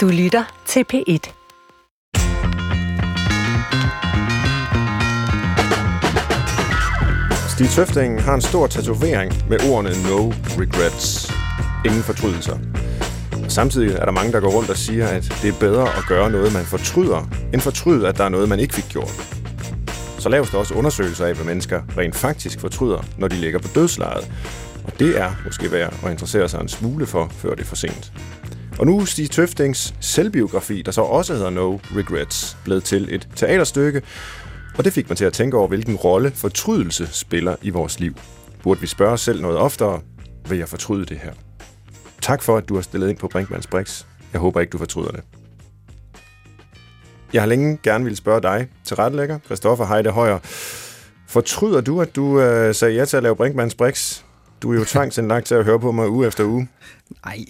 Du lytter til P1. Stig Tøfting har en stor tatovering med ordene No Regrets. Ingen fortrydelser. Samtidig er der mange, der går rundt og siger, at det er bedre at gøre noget, man fortryder, end fortryde, at der er noget, man ikke fik gjort. Så laves der også undersøgelser af, hvad mennesker rent faktisk fortryder, når de ligger på dødslejet. Og det er måske værd at interessere sig en smule for, før det er for sent. Og nu er Stig Tøftings selvbiografi, der så også hedder No Regrets, blevet til et teaterstykke, og det fik mig til at tænke over, hvilken rolle fortrydelse spiller i vores liv. Burde vi spørge os selv noget oftere, vil jeg fortryde det her? Tak for, at du har stillet ind på Brinkmanns Brix. Jeg håber ikke, du fortryder det. Jeg har længe gerne ville spørge dig, til rettelægger, Christoffer Heide Højer. Fortryder du, at du øh, sagde ja til at lave Brinkmanns Brix? Du er jo tvangsindlagt til at høre på mig uge efter uge. Nej,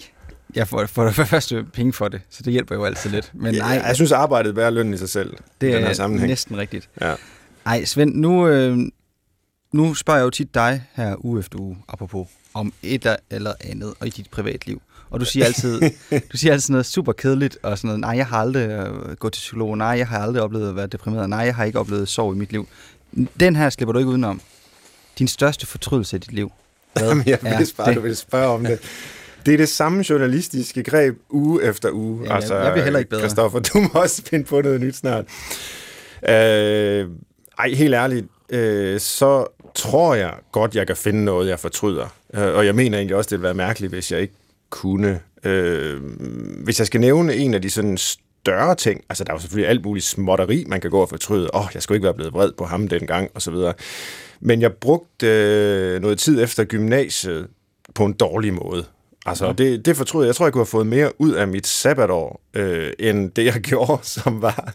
jeg får for det første penge for det, så det hjælper jo altid lidt. Men nej, jeg, jeg synes, arbejdet er løn i sig selv. det den er her sammenhæng. næsten rigtigt. Ja. Ej, Svend, nu, øh, nu spørger jeg jo tit dig her uge efter uge, apropos, om et eller andet og i dit privatliv. Og du siger altid, du siger altid noget super kedeligt, og sådan noget, nej, jeg har aldrig øh, gået til psykolog, nej, jeg har aldrig oplevet at være deprimeret, nej, jeg har ikke oplevet sorg i mit liv. Den her slipper du ikke udenom. Din største fortrydelse i dit liv. Hvad Jamen, jeg er vidste bare, det? du ville spørge om det. Det er det samme journalistiske greb uge efter uge. Ja, jeg- jeg bliver heller ikke bedre. Christoffer, du må også finde på noget nyt snart. Øh, ej, helt ærligt, øh, så tror jeg godt, jeg kan finde noget, jeg fortryder. Øh, og jeg mener egentlig også, det ville være mærkeligt, hvis jeg ikke kunne. Øh, hvis jeg skal nævne en af de sådan større ting, altså der er jo selvfølgelig alt muligt småtteri, man kan gå og fortryde. Åh, oh, jeg skulle ikke være blevet vred på ham dengang, og så videre. Men jeg brugte øh, noget tid efter gymnasiet på en dårlig måde. Altså, ja. det, det fortryder jeg. Jeg tror, jeg kunne have fået mere ud af mit sabbatår, øh, end det, jeg gjorde, som var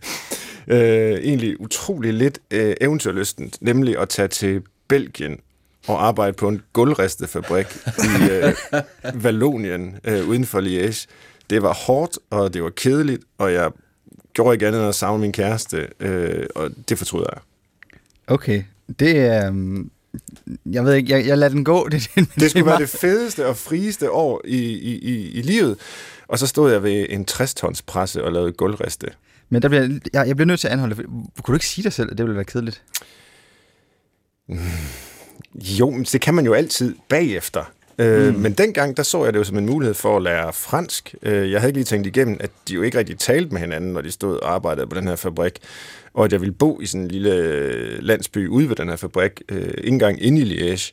øh, egentlig utrolig lidt øh, eventyrlystent, nemlig at tage til Belgien og arbejde på en gulvristefabrik i øh, Vallonien øh, uden for Liège. Det var hårdt, og det var kedeligt, og jeg gjorde ikke andet end at savne min kæreste, øh, og det fortryder jeg. Okay, det er... Jeg ved ikke, jeg, jeg lader den gå. Det, det, Det skulle være det fedeste og frieste år i, i, i, i livet. Og så stod jeg ved en 60-tons presse og lavede gulvriste. Men der bliver, jeg, jeg bliver nødt til at anholde. Kunne du ikke sige dig selv, at det ville være kedeligt? Jo, men det kan man jo altid bagefter. Øh, Men dengang, der så jeg det jo som en mulighed for at lære fransk. Øh, Jeg havde ikke lige tænkt igennem, at de jo ikke rigtig talte med hinanden, når de stod og arbejdede på den her fabrik. Og at jeg ville bo i sådan en lille øh, landsby ude ved den her fabrik, øh, ikke engang inde i Liège.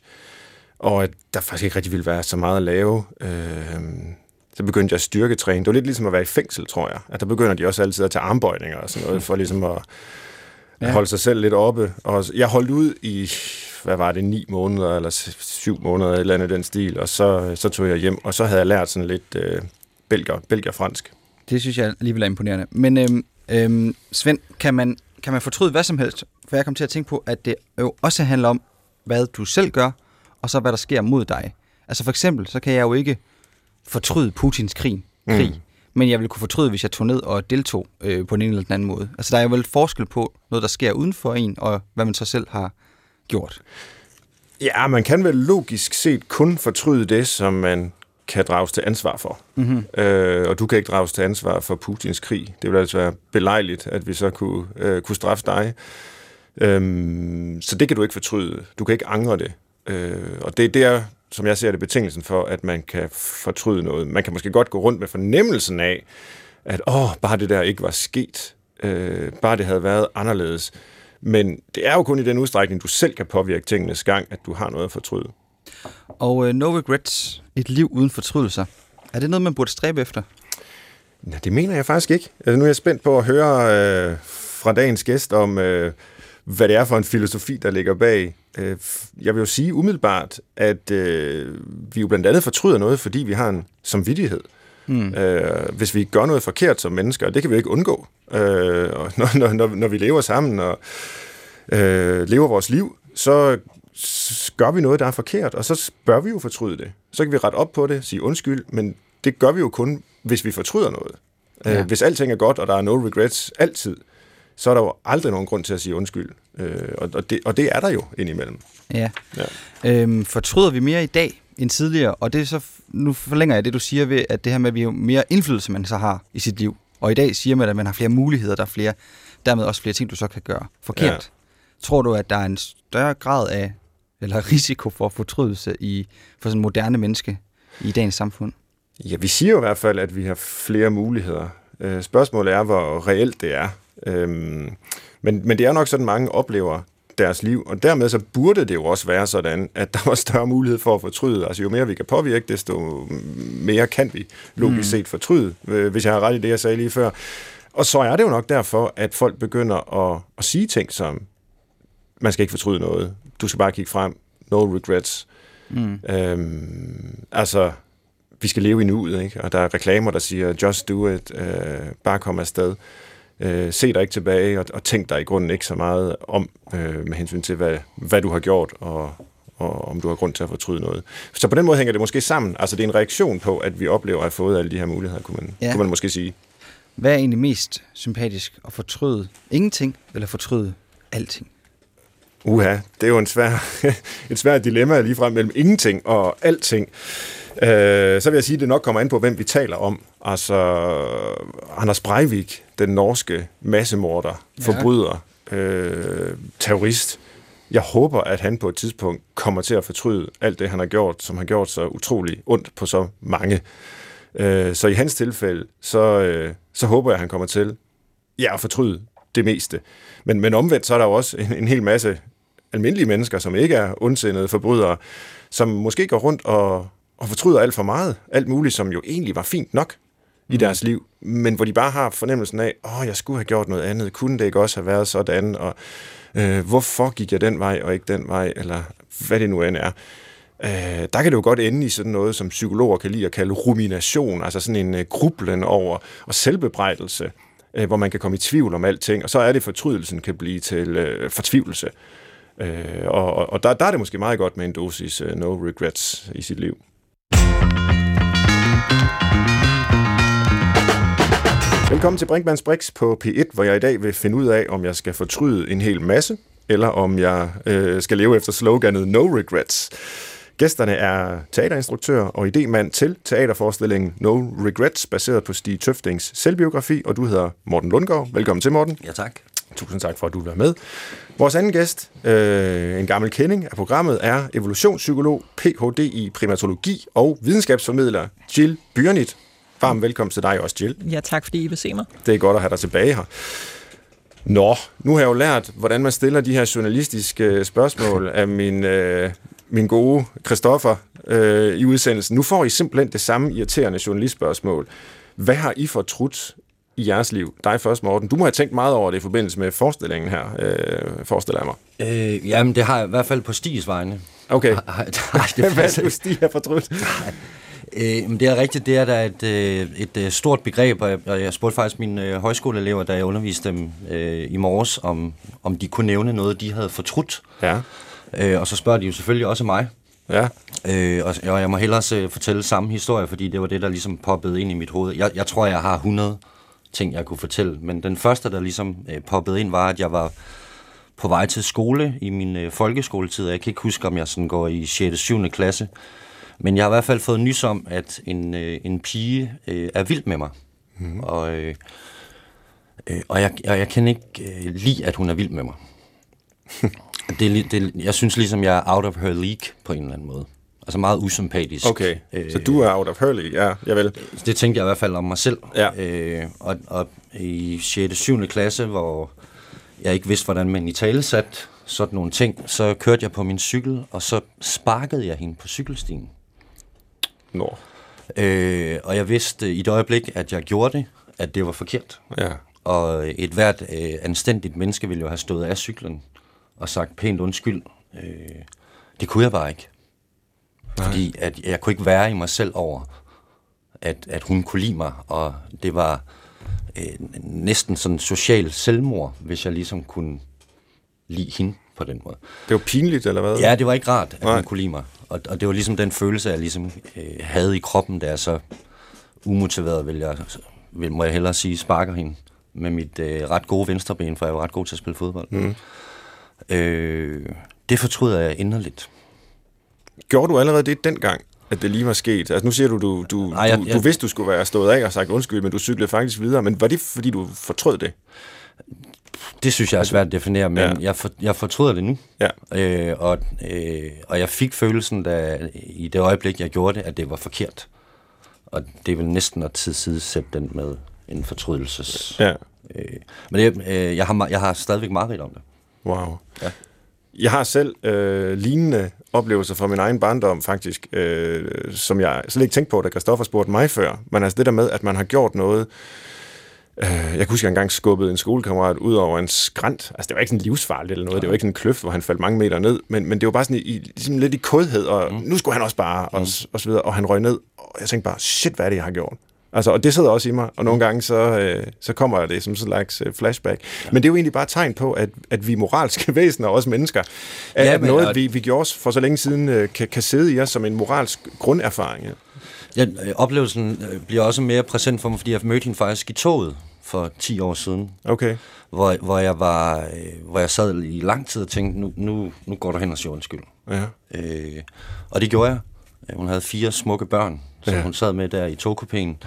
Og at der faktisk ikke rigtig ville være så meget at lave. Øh, så begyndte jeg at styrketræne. Det var lidt ligesom at være i fængsel, tror jeg. At der begynder de også altid at tage armbøjninger og sådan noget, for ligesom at ja. holde sig selv lidt oppe. Og jeg holdt ud i, hvad var det, ni måneder eller syv måneder, et eller andet den stil, og så, så tog jeg hjem, og så havde jeg lært sådan lidt øh, belgier, belgier-fransk. Det synes jeg alligevel er imponerende. Men øhm, øhm, Svend, kan man, kan man fortryde hvad som helst? For jeg kom til at tænke på, at det jo også handler om, hvad du selv gør, og så hvad der sker mod dig. Altså for eksempel, så kan jeg jo ikke fortryde Putins krig, krig mm. men jeg ville kunne fortryde, hvis jeg tog ned og deltog øh, på en eller anden måde. Altså der er jo vel forskel på noget, der sker uden for en, og hvad man så selv har gjort. Ja, man kan vel logisk set kun fortryde det, som man kan drages til ansvar for. Mm-hmm. Øh, og du kan ikke drages til ansvar for Putins krig. Det ville altså være belejligt, at vi så kunne, øh, kunne straffe dig. Øhm, så det kan du ikke fortryde. Du kan ikke angre det. Øh, og det, det er, som jeg ser det, betingelsen for, at man kan fortryde noget. Man kan måske godt gå rundt med fornemmelsen af, at åh, bare det der ikke var sket. Øh, bare det havde været anderledes. Men det er jo kun i den udstrækning, du selv kan påvirke tingenes gang, at du har noget at fortryde. Og øh, no regrets, et liv uden fortrydelser. Er det noget, man burde stræbe efter? Ja, det mener jeg faktisk ikke. Altså, nu er jeg spændt på at høre øh, fra dagens gæst om, øh, hvad det er for en filosofi, der ligger bag. Øh, jeg vil jo sige umiddelbart, at øh, vi jo blandt andet fortryder noget, fordi vi har en samvittighed. Mm. Øh, hvis vi gør noget forkert som mennesker, og det kan vi jo ikke undgå. Øh, og når, når, når, vi lever sammen og øh, lever vores liv, så gør vi noget, der er forkert, og så bør vi jo fortryde det. Så kan vi rette op på det, sige undskyld, men det gør vi jo kun, hvis vi fortryder noget. Ja. Ja. Øh, hvis alting er godt, og der er no regrets altid, så er der jo aldrig nogen grund til at sige undskyld. Øh, og, og, det, og det er der jo indimellem. Ja. ja. Øhm, fortryder vi mere i dag end tidligere? Og det er så, nu forlænger jeg det, du siger ved, at det her med, at vi jo mere indflydelse, man så har i sit liv. Og i dag siger man, at man har flere muligheder, der er flere, dermed også flere ting, du så kan gøre forkert. Ja. Tror du, at der er en større grad af, eller risiko for fortrydelse i, for sådan moderne menneske i dagens samfund? Ja, vi siger jo i hvert fald, at vi har flere muligheder. Øh, spørgsmålet er, hvor reelt det er. Øhm, men, men det er nok sådan, mange oplever deres liv, og dermed så burde det jo også være sådan, at der var større mulighed for at fortryde. Altså jo mere vi kan påvirke, desto mere kan vi logisk mm. set fortryde, øh, hvis jeg har ret i det, jeg sagde lige før. Og så er det jo nok derfor, at folk begynder at, at sige ting som, man skal ikke fortryde noget, du skal bare kigge frem, no regrets. Mm. Øhm, altså, vi skal leve i nuet, ikke? og der er reklamer, der siger, just do it, øh, bare kom afsted. Øh, se dig ikke tilbage, og, og tænk dig i grunden ikke så meget om, øh, med hensyn til, hvad, hvad du har gjort, og, og om du har grund til at fortryde noget. Så på den måde hænger det måske sammen. Altså det er en reaktion på, at vi oplever at have fået alle de her muligheder, kunne man, ja. kunne man måske sige. Hvad er egentlig mest sympatisk? At fortryde ingenting, eller fortryde alting? Uha, det er jo en svær, et svært dilemma lige frem mellem ingenting og alting. Øh, så vil jeg sige, at det nok kommer an på, hvem vi taler om. Altså, Anders Breivik, den norske massemorder, ja. forbryder, øh, terrorist. Jeg håber, at han på et tidspunkt kommer til at fortryde alt det, han har gjort, som har gjort så utrolig ondt på så mange. Øh, så i hans tilfælde, så, øh, så håber jeg, at han kommer til ja, at fortryde det meste. Men, men omvendt, så er der jo også en, en hel masse almindelige mennesker, som ikke er ondsindede forbrydere, som måske går rundt og, og fortryder alt for meget. Alt muligt, som jo egentlig var fint nok i mm. deres liv, men hvor de bare har fornemmelsen af, åh, oh, jeg skulle have gjort noget andet. Kunne det ikke også have været sådan? Og øh, hvorfor gik jeg den vej og ikke den vej? Eller hvad det nu end er. Øh, der kan det jo godt ende i sådan noget, som psykologer kan lide at kalde rumination, altså sådan en øh, grublen over og selvbebrejdelse, øh, hvor man kan komme i tvivl om alting, og så er det, fortrydelsen kan blive til øh, fortvivlelse. Øh, og og der, der er det måske meget godt med en dosis uh, no regrets i sit liv. Velkommen til Brinkmanns Brix på P1, hvor jeg i dag vil finde ud af, om jeg skal fortryde en hel masse, eller om jeg øh, skal leve efter sloganet No Regrets. Gæsterne er teaterinstruktør og idemand til teaterforestillingen No Regrets, baseret på Stig Tøftings selvbiografi, og du hedder Morten Lundgaard. Velkommen til, Morten. Ja, tak. Tusind tak for, at du vil være med. Vores anden gæst, øh, en gammel kending af programmet, er evolutionspsykolog, Ph.D. i primatologi og videnskabsformidler Jill Byrnit. Varm velkommen til dig også, Jill. Ja, tak fordi I vil se mig. Det er godt at have dig tilbage her. Nå, nu har jeg jo lært, hvordan man stiller de her journalistiske spørgsmål af min, øh, min gode Christoffer øh, i udsendelsen. Nu får I simpelthen det samme irriterende journalistspørgsmål. Hvad har I fortrudt i jeres liv? Dig først, Morten. Du må have tænkt meget over det i forbindelse med forestillingen her, øh, forestiller jeg mig. Øh, jamen, det har jeg i hvert fald på Stigs vegne. Okay. Nej, det Hvad er du, Stig har fortrudt? Øh, det er rigtigt, det er der et, øh, et, et stort begreb, og jeg, jeg spurgte faktisk mine øh, højskoleelever, da jeg underviste dem øh, i morges, om, om de kunne nævne noget, de havde fortrudt. Ja. Øh, og så spørger de jo selvfølgelig også mig. Ja. Øh, og, og jeg må hellere se, fortælle samme historie, fordi det var det, der ligesom poppede ind i mit hoved. Jeg, jeg tror, jeg har 100 ting, jeg kunne fortælle. Men den første, der ligesom øh, poppede ind, var, at jeg var på vej til skole i min øh, folkeskoletid. Jeg kan ikke huske, om jeg sådan går i 6. 7. klasse. Men jeg har i hvert fald fået nys om, at en, øh, en pige øh, er vild med mig. Mm. Og, øh, øh, og jeg, jeg, jeg kan ikke øh, lide, at hun er vild med mig. det, det, jeg synes ligesom, jeg er out of her league på en eller anden måde. Altså meget usympatisk. Okay, øh, så du er out of league, ja, jeg vil. Det tænkte jeg i hvert fald om mig selv. Ja. Øh, og, og i 6. 7. klasse, hvor jeg ikke vidste, hvordan man i tale satte sådan nogle ting, så kørte jeg på min cykel, og så sparkede jeg hende på cykelstien. Nå. Øh, og jeg vidste i et øjeblik, at jeg gjorde det, at det var forkert. Ja. Og et hvert øh, anstændigt menneske ville jo have stået af cyklen og sagt pænt undskyld. Øh, det kunne jeg bare ikke. Nej. Fordi at jeg kunne ikke være i mig selv over, at, at hun kunne lide mig, og det var øh, næsten sådan social selvmord, hvis jeg ligesom kunne lide hende på den måde. Det var pinligt, eller hvad? Ja, det var ikke rart, at Nej. hun kunne lide mig. Og, og det var ligesom den følelse, jeg ligesom øh, havde i kroppen, da jeg så umotiveret, vil jeg, vil, må jeg hellere sige, sparker hende med mit øh, ret gode venstreben, for jeg var ret god til at spille fodbold. Mm. Øh, det fortryder jeg inderligt. Gjorde du allerede det dengang, at det lige var sket? Altså nu siger du, du, du, Nej, jeg- du, jeg- du vidste, du skulle være stået af og sagt undskyld, men du cyklede faktisk videre. Men var det, fordi du fortrød det? Det synes jeg er svært at definere, men Ja. jeg, for, jeg fortryder det nu. Ja. Øh, og, øh, og jeg fik følelsen, da, i det øjeblik, jeg gjorde det, at det var forkert. Og det er vel næsten at tilsidesætte den med en fortrydelses... Ja. Øh, men det, øh, jeg, har, jeg har stadigvæk mareridt om det. Wow. Ja. Jeg har selv øh, lignende oplevelser fra min egen barndom, faktisk, øh, som jeg slet ikke tænkte på, da Christoffer spurgte mig før. Men altså det der med, at man har gjort noget... Øh, jeg kan huske, at jeg engang skubbede en skolekammerat ud over en skrant. Altså det var ikke sådan livsfarligt eller noget. Det var ikke sådan en kløft, hvor han faldt mange meter ned. Men, men det var bare sådan i, ligesom lidt i kodhed, og mm. nu skulle han også bare, og, s- og så videre. Og han røg ned, og jeg tænkte bare, shit, hvad er det, jeg har gjort? Altså, og det sidder også i mig, og nogle gange så, øh, så kommer det som sådan en slags øh, flashback. Ja. Men det er jo egentlig bare et tegn på, at, at vi moralske væsener, også mennesker. At, Ja, at men- noget, og- vi, vi gjorde for så længe siden, øh, kan, kan sidde i os som en moralsk grunderfaring. Ja. Ja, øh, oplevelsen øh, bliver også mere præsent for mig, fordi jeg mødte hende faktisk i toget for 10 år siden, Okay. hvor, hvor, jeg, var, hvor jeg sad i lang tid og tænkte, nu, nu, nu går du hen og siger undskyld. Ja. Øh, og det gjorde jeg. Hun havde fire smukke børn, som Ja. hun sad med der i togkupéen.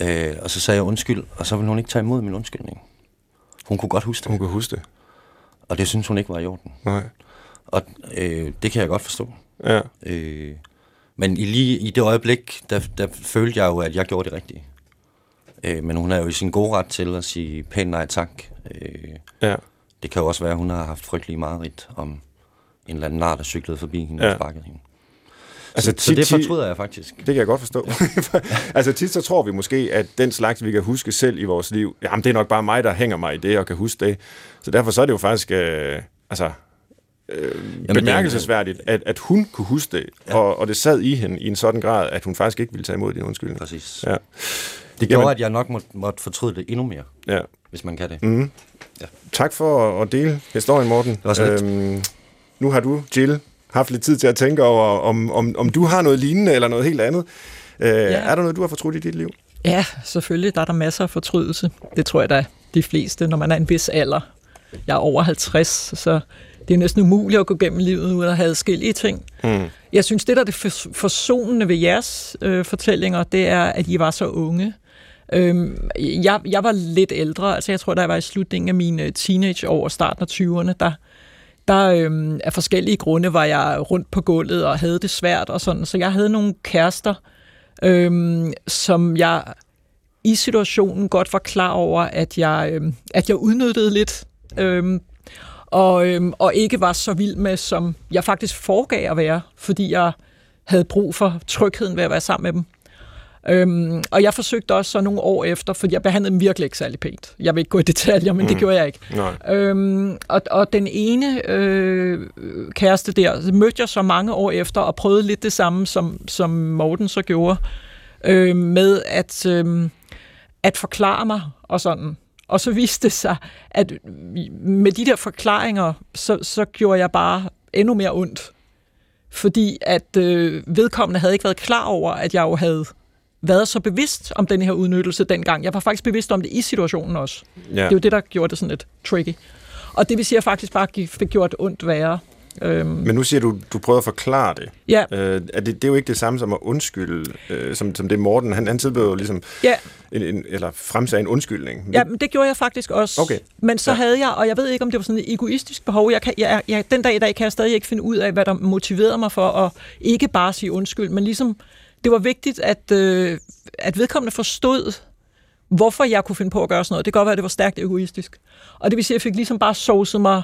Øh, og så sagde jeg undskyld, og så ville hun ikke tage imod min undskyldning. Hun kunne godt huske det, Hun kan huske det. og det synes hun ikke var i orden. Nej. Og øh, det kan jeg godt forstå. Ja. Øh, men i, lige i det øjeblik, der, der følte jeg jo, at jeg gjorde det rigtige. Øh, men hun er jo i sin gode ret til at sige pænt nej tak. Øh, Ja. det kan jo også være, at hun har haft frygtelig mareridt om en eller anden nar, der cyklede forbi hende ja. og sparkede hende. Altså, Så, så det fortryder jeg faktisk. Det kan jeg godt forstå. altså tit så tror vi måske, at den slags, vi kan huske selv i vores liv, jamen det er nok bare mig, der hænger mig i det og kan huske det. Så derfor så er det jo faktisk øh, altså, øh, det- bemærkelsesværdigt, at, at hun kunne huske det, ja. Ja. og, og det sad i hende i en sådan grad, at hun faktisk ikke ville tage imod din undskyldning. Præcis. Ja. Det gjorde, Jamen- at jeg nok må, måtte fortryde det endnu mere, Ja. hvis man kan det. Mm. Ja. Tak for at- dele historien, Morten. var så lidt. Øhm, nu har du, Jill, haft lidt tid til at tænke over, om, om, om du har noget lignende eller noget helt andet. Øh, ja. Er der noget, du har fortrudt i dit liv? Ja, selvfølgelig. Der er der masser af fortrydelse. Det tror jeg da de fleste, når man er en vis alder. Jeg er over 50, så det er næsten umuligt at gå gennem livet uden at have adskillige ting. Mm. Jeg synes, det der er det for- forsonende ved jeres øh, fortællinger, det er, at I var så unge. Øhm, jeg, jeg var lidt ældre, altså jeg tror, da jeg var i slutningen af mine teenageår og starten af 20'erne, der, der øhm, af forskellige grunde var jeg rundt på gulvet og havde det svært og sådan, så jeg havde nogle kærester, øhm, som jeg i situationen godt var klar over, at jeg, øhm, at jeg udnyttede lidt, øhm, og, øhm, og ikke var så vild med, som jeg faktisk foregav at være, fordi jeg havde brug for trygheden ved at være sammen med dem. Øhm, og jeg forsøgte også så nogle år efter, for jeg behandlede dem virkelig ikke særlig pænt. Jeg vil ikke gå i detaljer, men mm. det gjorde jeg ikke. Nej. Øhm, og, og den ene øh, kæreste der mødte jeg så mange år efter og prøvede lidt det samme, som, som Morten så gjorde, øh, med at, øh, at forklare mig og sådan. Og så viste det sig, at med de der forklaringer, så, så gjorde jeg bare endnu mere ondt. Fordi at øh, vedkommende havde ikke været klar over, at jeg jo havde været så bevidst om den her udnyttelse dengang. Jeg var faktisk bevidst om det i situationen også. Ja. Det er jo det, der gjorde det sådan lidt tricky. Og det vil sige, at jeg faktisk bare fik gjort ondt værre. Øhm, Men nu siger du, du prøver at forklare det. ja, Øh, er det, det er jo ikke det samme som at undskylde, øh, som, som det Morten, han, han tilbød jo ligesom, ja, en, en, eller fremsagde en undskyldning. ja, men det gjorde jeg faktisk også. Okay. Men så ja. havde jeg, og jeg ved ikke, om det var sådan et egoistisk behov. Jeg kan, jeg, jeg, den dag i dag kan jeg stadig ikke finde ud af, hvad der motiverede mig for at ikke bare sige undskyld, men ligesom, det var vigtigt, at, øh, at vedkommende forstod, hvorfor jeg kunne finde på at gøre sådan noget. Det kan godt være, at det var stærkt egoistisk. Og det vil sige, at jeg fik ligesom bare sovset mig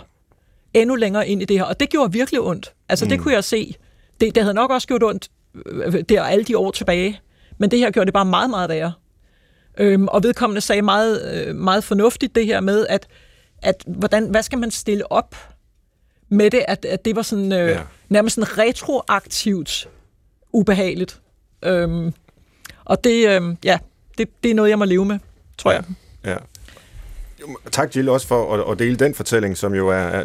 endnu længere ind i det her. Og det gjorde virkelig ondt. Altså, mm. det kunne jeg se. Det, det havde nok også gjort ondt øh, der alle de år tilbage. Men det her gjorde det bare meget, meget værre. Øhm, og vedkommende sagde meget, øh, meget fornuftigt det her med, at, at hvordan, hvad skal man stille op med det, at, at det var sådan øh, Ja. ja. nærmest sådan retroaktivt ubehageligt. Øhm, og det, øh, ja, det, det er noget, jeg må leve med, tror jeg. Ja. Tak, Jill, også for at, at dele den fortælling, som jo er, er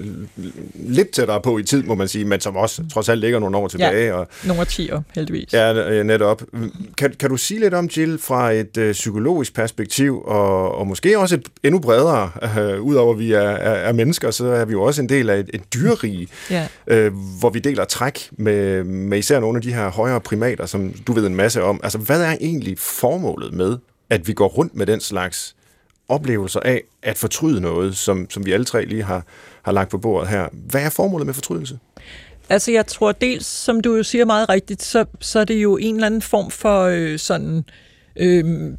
lidt tættere på i tid, må man sige, men som også trods alt ligger nogle år tilbage. Ja, og, nogle årtier, heldigvis. Ja, netop. Kan, kan du sige lidt om, Jill, fra et øh, psykologisk perspektiv, og, og måske også et endnu bredere, øh, udover at vi er, er, er mennesker, så er vi jo også en del af et, et dyrerige, ja. øh, hvor vi deler træk med, med især nogle af de her højere primater, som du ved en masse om. Altså, hvad er egentlig formålet med, at vi går rundt med den slags oplevelser af at fortryde noget, som, som vi alle tre lige har, har lagt på bordet her. Hvad er formålet med fortrydelse? Altså jeg tror dels, som du jo siger meget rigtigt, så, så er det jo en eller anden form for øh, sådan øh,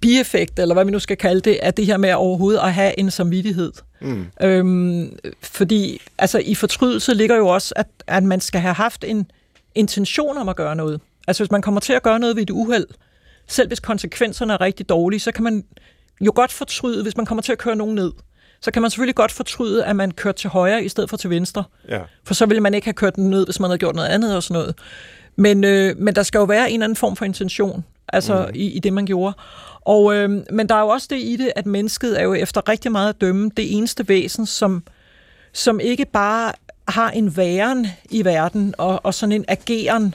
bieffekt, eller hvad vi nu skal kalde det, af det her med overhovedet at have en samvittighed. Mm. Øhm, fordi altså, i fortrydelse ligger jo også, at, at man skal have haft en intention om at gøre noget. Altså hvis man kommer til at gøre noget ved et uheld, selv hvis konsekvenserne er rigtig dårlige, så kan man jo godt fortryde, hvis man kommer til at køre nogen ned. Så kan man selvfølgelig godt fortryde, at man kørte til højre i stedet for til venstre. Ja. For så ville man ikke have kørt den ned, hvis man havde gjort noget andet og sådan noget. Men, øh, men der skal jo være en eller anden form for intention altså mm. i, i det, man gjorde. Og, øh, men der er jo også det i det, at mennesket er jo efter rigtig meget at dømme det eneste væsen, som, som ikke bare har en væren i verden og, og sådan en ageren,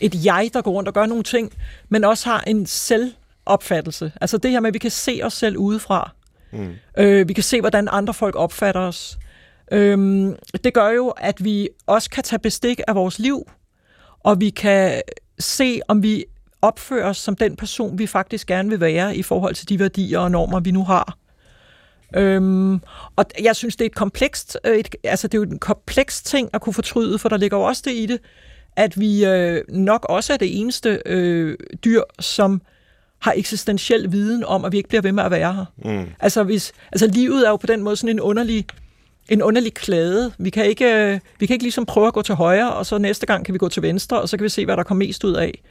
et jeg, der går rundt og gør nogle ting, men også har en selvopfattelse. Altså det her med, at vi kan se os selv udefra. Mm. Øh, vi kan se, hvordan andre folk opfatter os. Øhm, det gør jo, at vi også kan tage bestik af vores liv, og vi kan se, om vi opfører os som den person, vi faktisk gerne vil være i forhold til de værdier og normer, vi nu har. Øhm, og jeg synes, det er et komplekst, øh, et, altså det er jo en kompleks ting at kunne fortryde, for der ligger jo også det i det, at vi øh, nok også er det eneste øh, dyr, som har eksistentiel viden om, at vi ikke bliver ved med at være her. Mm. Altså, hvis, altså livet er jo på den måde sådan en underlig, en underlig klæde. Vi kan, ikke, øh, vi kan ikke ligesom prøve at gå til højre, og så næste gang kan vi gå til venstre, og så kan vi se, hvad der kommer mest ud af.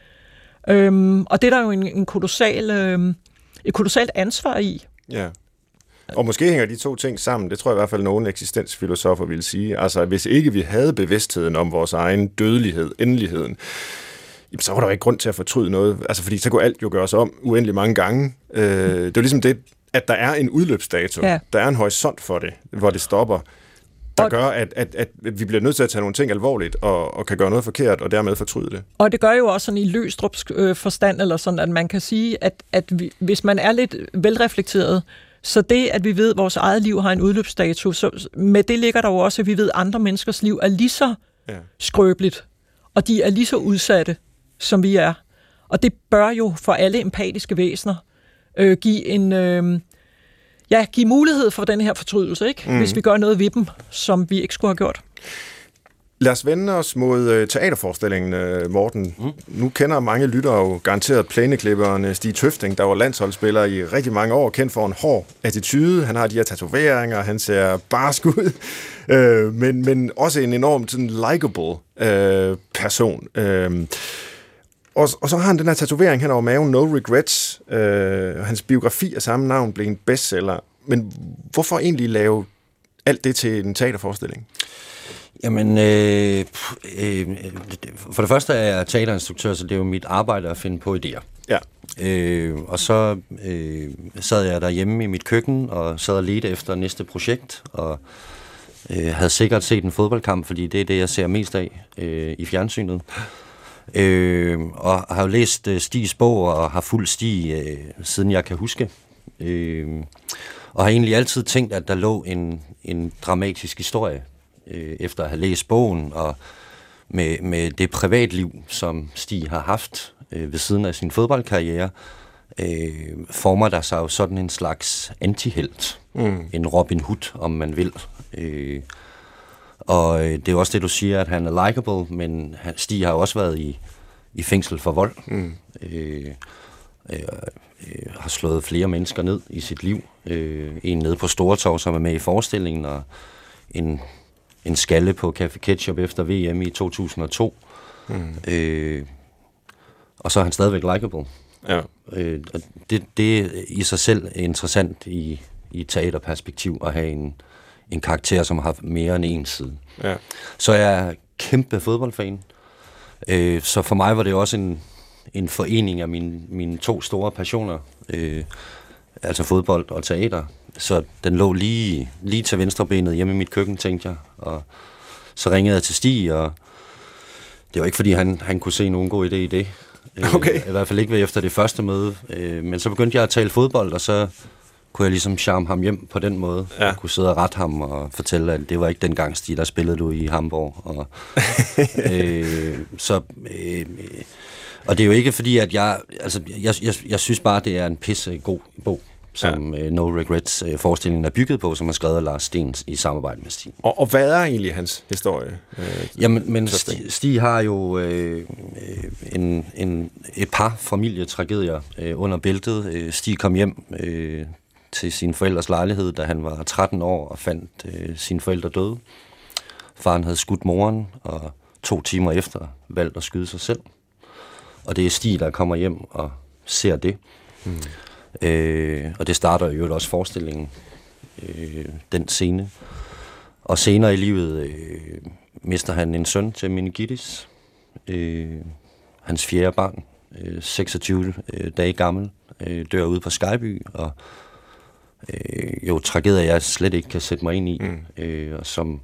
Øhm, og det er der jo en, en kolossal, øh, et kolossalt ansvar i. Ja. Og måske hænger de to ting sammen. Det tror jeg i hvert fald, nogle eksistensfilosofer vil sige. Altså, hvis ikke vi havde bevidstheden om vores egen dødelighed, endeligheden, så var der jo ikke grund til at fortryde noget. Altså, fordi så kunne alt jo gøres om uendelig mange gange. Øh, det er jo ligesom det, at der er en udløbsdato. Ja. Der er en horisont for det, hvor det stopper der gør, at, at, at vi bliver nødt til at tage nogle ting alvorligt, og, og kan gøre noget forkert, og dermed fortryde det. Og det gør jo også sådan i løstrups øh, forstand, eller sådan, at man kan sige, at, at vi, hvis man er lidt velreflekteret, så det, at vi ved, at vores eget liv har en udløbsdato, så med det ligger der jo også, at vi ved, at andre menneskers liv er lige så ja. skrøbeligt, og de er lige så udsatte, som vi er. Og det bør jo for alle empatiske væsener øh, give en... Øh, ja, give mulighed for den her fortrydelse, ikke? Mm. hvis vi gør noget ved dem, som vi ikke skulle have gjort. Lad os vende os mod øh, teaterforestillingen, øh, Morten. Mm. Nu kender mange lyttere jo garanteret plæneklipperen øh, Stig Tøfting, der var landsholdsspiller i rigtig mange år, kendt for en hård attitude. Han har de her tatoveringer, han ser barsk ud, øh, men, men også en enormt sådan, likable øh, person. Øh, og, og så har han den her tatovering hen over maven, No Regrets. Øh, hans biografi af samme navn blev en bestseller. Men hvorfor egentlig lave alt det til en teaterforestilling? Jamen, øh, øh, for det første er jeg teaterinstruktør, så det er jo mit arbejde at finde på idéer. Ja. Øh, og så øh, sad jeg derhjemme i mit køkken og sad og ledte efter næste projekt, og øh, havde sikkert set en fodboldkamp, fordi det er det, jeg ser mest af øh, i fjernsynet. Øh, og har jo læst øh, Stigs bog og har fuldt Stig, øh, siden jeg kan huske. Øh, og har egentlig altid tænkt, at der lå en, en dramatisk historie øh, efter at have læst bogen, og med, med det privatliv, som Stig har haft øh, ved siden af sin fodboldkarriere, øh, former der sig jo sådan en slags antihelt. Mm. En Robin Hood, om man vil. Øh, og øh, det er også det, du siger, at han er likable, men Stig har jo også været i, i fængsel for vold. Mm. Øh, øh, øh, har slået flere mennesker ned i sit liv. Øh, en nede på Stortorv, som er med i forestillingen, og en en skalle på Café Ketchup efter VM i 2002. Mm. Øh, og så er han stadigvæk likable. Ja. Øh, og det, det er i sig selv interessant i, i teaterperspektiv at have en, en karakter, som har mere end en side. Ja. Så jeg er kæmpe fodboldfan. Øh, så for mig var det også en, en forening af mine, mine to store passioner, øh, altså fodbold og teater. så den lå lige, lige til venstre benet hjemme i mit køkken, tænkte jeg. Og så ringede jeg til Stig, og det var ikke, fordi han, han kunne se nogen god idé i det. Øh, Okay. I hvert fald ikke ved efter det første møde. Øh, men så begyndte jeg at tale fodbold, og så kunne jeg ligesom charme ham hjem på den måde. Ja. Jeg kunne sidde og rette ham og fortælle, at det var ikke den gang, Stig, der spillede du i Hamburg. Og, øh, så, øh, og det er jo ikke fordi, at jeg... Altså, jeg, jeg, jeg synes bare, det er en pisse god bog, som ja. No Regrets øh, forestillingen er bygget på, som er skrevet af Lars Stens i samarbejde med Stig. Og, og hvad er egentlig hans historie? Øh, Jamen, men Stig har jo øh, øh, en, en, et par familietragedier øh, under bæltet. Øh, Stig kom hjem øh, til sin forældres lejlighed, da han var 13 år og fandt øh, sine forældre døde. Faren havde skudt moren, og to timer efter valgt at skyde sig selv. Og det er Stig, der kommer hjem og ser det. Mm. Øh, og det starter jo også forestillingen, øh, den scene. Og senere i livet øh, mister han en søn til meningitis. Øh, hans fjerde barn, øh, 26 øh, dage gammel, øh, dør ude på Skyby, og øh, jo tragedier, jeg slet ikke kan sætte mig ind i, mm. øh, og som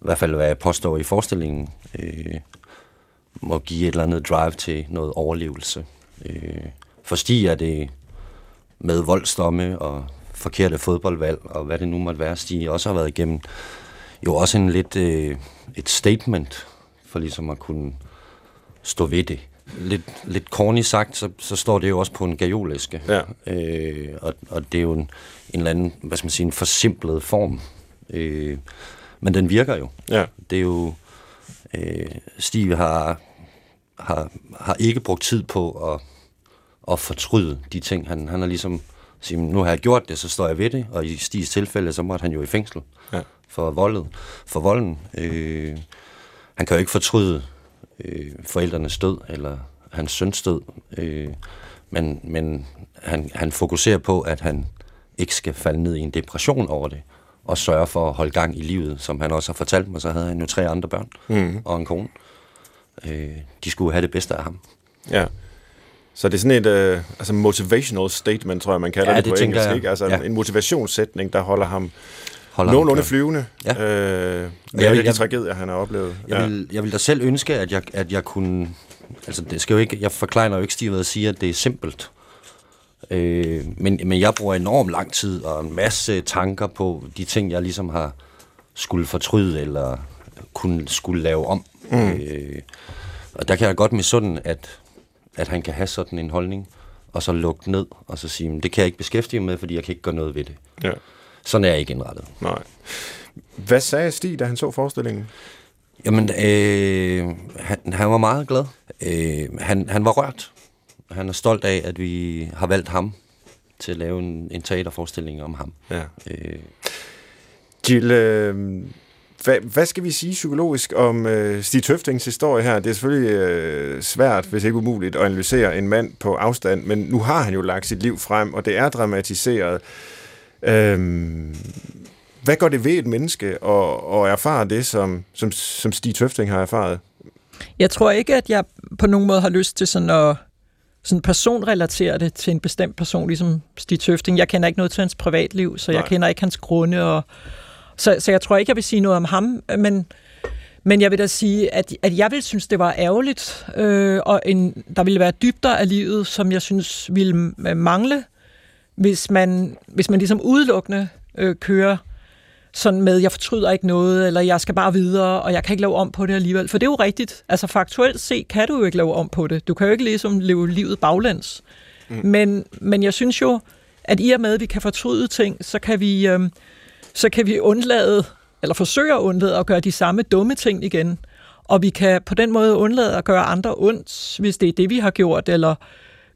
i hvert fald, hvad jeg påstår i forestillingen, øh, må give et eller andet drive til noget overlevelse. Øh, for Stig er det med voldsdomme og forkerte fodboldvalg, og hvad det nu måtte være, Stig også har været igennem, jo også en lidt øh, et statement for ligesom at kunne stå ved det. Lidt, lidt corny sagt, så, så står det jo også på en gajolæske. Ja. Øh, og, og det er jo en, en eller anden, hvad skal man sige, en forsimplet form. Øh, men den virker jo. ja. Det er jo... Øh, Stig har, har, har ikke brugt tid på at, at fortryde de ting. Han, han har ligesom sige, nu har jeg gjort det, så står jeg ved det. Og i Stigs tilfælde, så måtte han jo i fængsel Ja. for, voldet, for volden. Øh, han kan jo ikke fortryde øh, forældrenes død, eller hans søns død. Øh, men men han, han fokuserer på, at han ikke skal falde ned i en depression over det, og sørge for at holde gang i livet, som han også har fortalt mig, så havde han jo tre andre børn mm. og en kone. Øh, de skulle have det bedste af ham. Ja. Så det er sådan et øh, altså motivational statement, tror jeg, man kalder Ja, det, det på engelsk. jeg. Ikke? Altså Ja. en motivationssætning, der holder ham Holder nogenlunde flyvende Ja. øh, med jeg alle vil- de jeg- tragedier, han har oplevet. Jeg vil, jeg vil da selv ønske, at jeg, at jeg kunne... Altså, det skal jo ikke, jeg forklarer jo ikke Stig ved at sige, at det er simpelt. Øh, men, men jeg bruger enormt lang tid og en masse tanker på de ting, jeg ligesom har skulle fortryde eller kunne skulle lave om. Mm. Øh, og der kan jeg godt misunde, at, at han kan have sådan en holdning, og så lukke ned, og så sige, "Men det kan jeg ikke beskæftige mig med, fordi jeg kan ikke gøre noget ved det. Ja. Sådan er jeg ikke indrettet. Nej. Hvad sagde Stig, da han så forestillingen? Jamen, øh, han, han var meget glad. Øh, han, han var rørt. Han er stolt af, at vi har valgt ham til at lave en, en teaterforestilling om ham. Ja. Øh, Jill, øh, hvad, hvad skal vi sige psykologisk om øh, Stig Tøftings historie her? Det er selvfølgelig øh, svært, hvis ikke umuligt, at analysere en mand på afstand, men nu har han jo lagt sit liv frem, og det er dramatiseret. Øh, hvad går det ved et menneske at, at erfare det, som, som, som Stig Tøfting har erfaret? Jeg tror ikke, at jeg på nogen måde har lyst til sådan at sådan personrelatere det til en bestemt person, ligesom Stig Tøfting. Jeg kender ikke noget til hans privatliv, så jeg Nej. kender ikke hans grunde. Og, så, så jeg tror ikke, jeg vil sige noget om ham, men, men jeg vil da sige, at, at jeg vil synes, det var ærgerligt, øh, og en, der ville være dybder af livet, som jeg synes ville øh, mangle, hvis man, hvis man ligesom udelukkende øh, kører sådan med, jeg fortryder ikke noget, eller jeg skal bare videre, og jeg kan ikke lave om på det alligevel. For det er jo rigtigt. Altså faktuelt set kan du jo ikke lave om på det. Du kan jo ikke ligesom leve livet baglæns. Mm. Men, men jeg synes jo, at i og med, at vi kan fortryde ting, så kan vi, øhm, så kan vi undlade, eller forsøge at undlade at gøre de samme dumme ting igen. Og vi kan på den måde undlade at gøre andre ondt, hvis det er det, vi har gjort, eller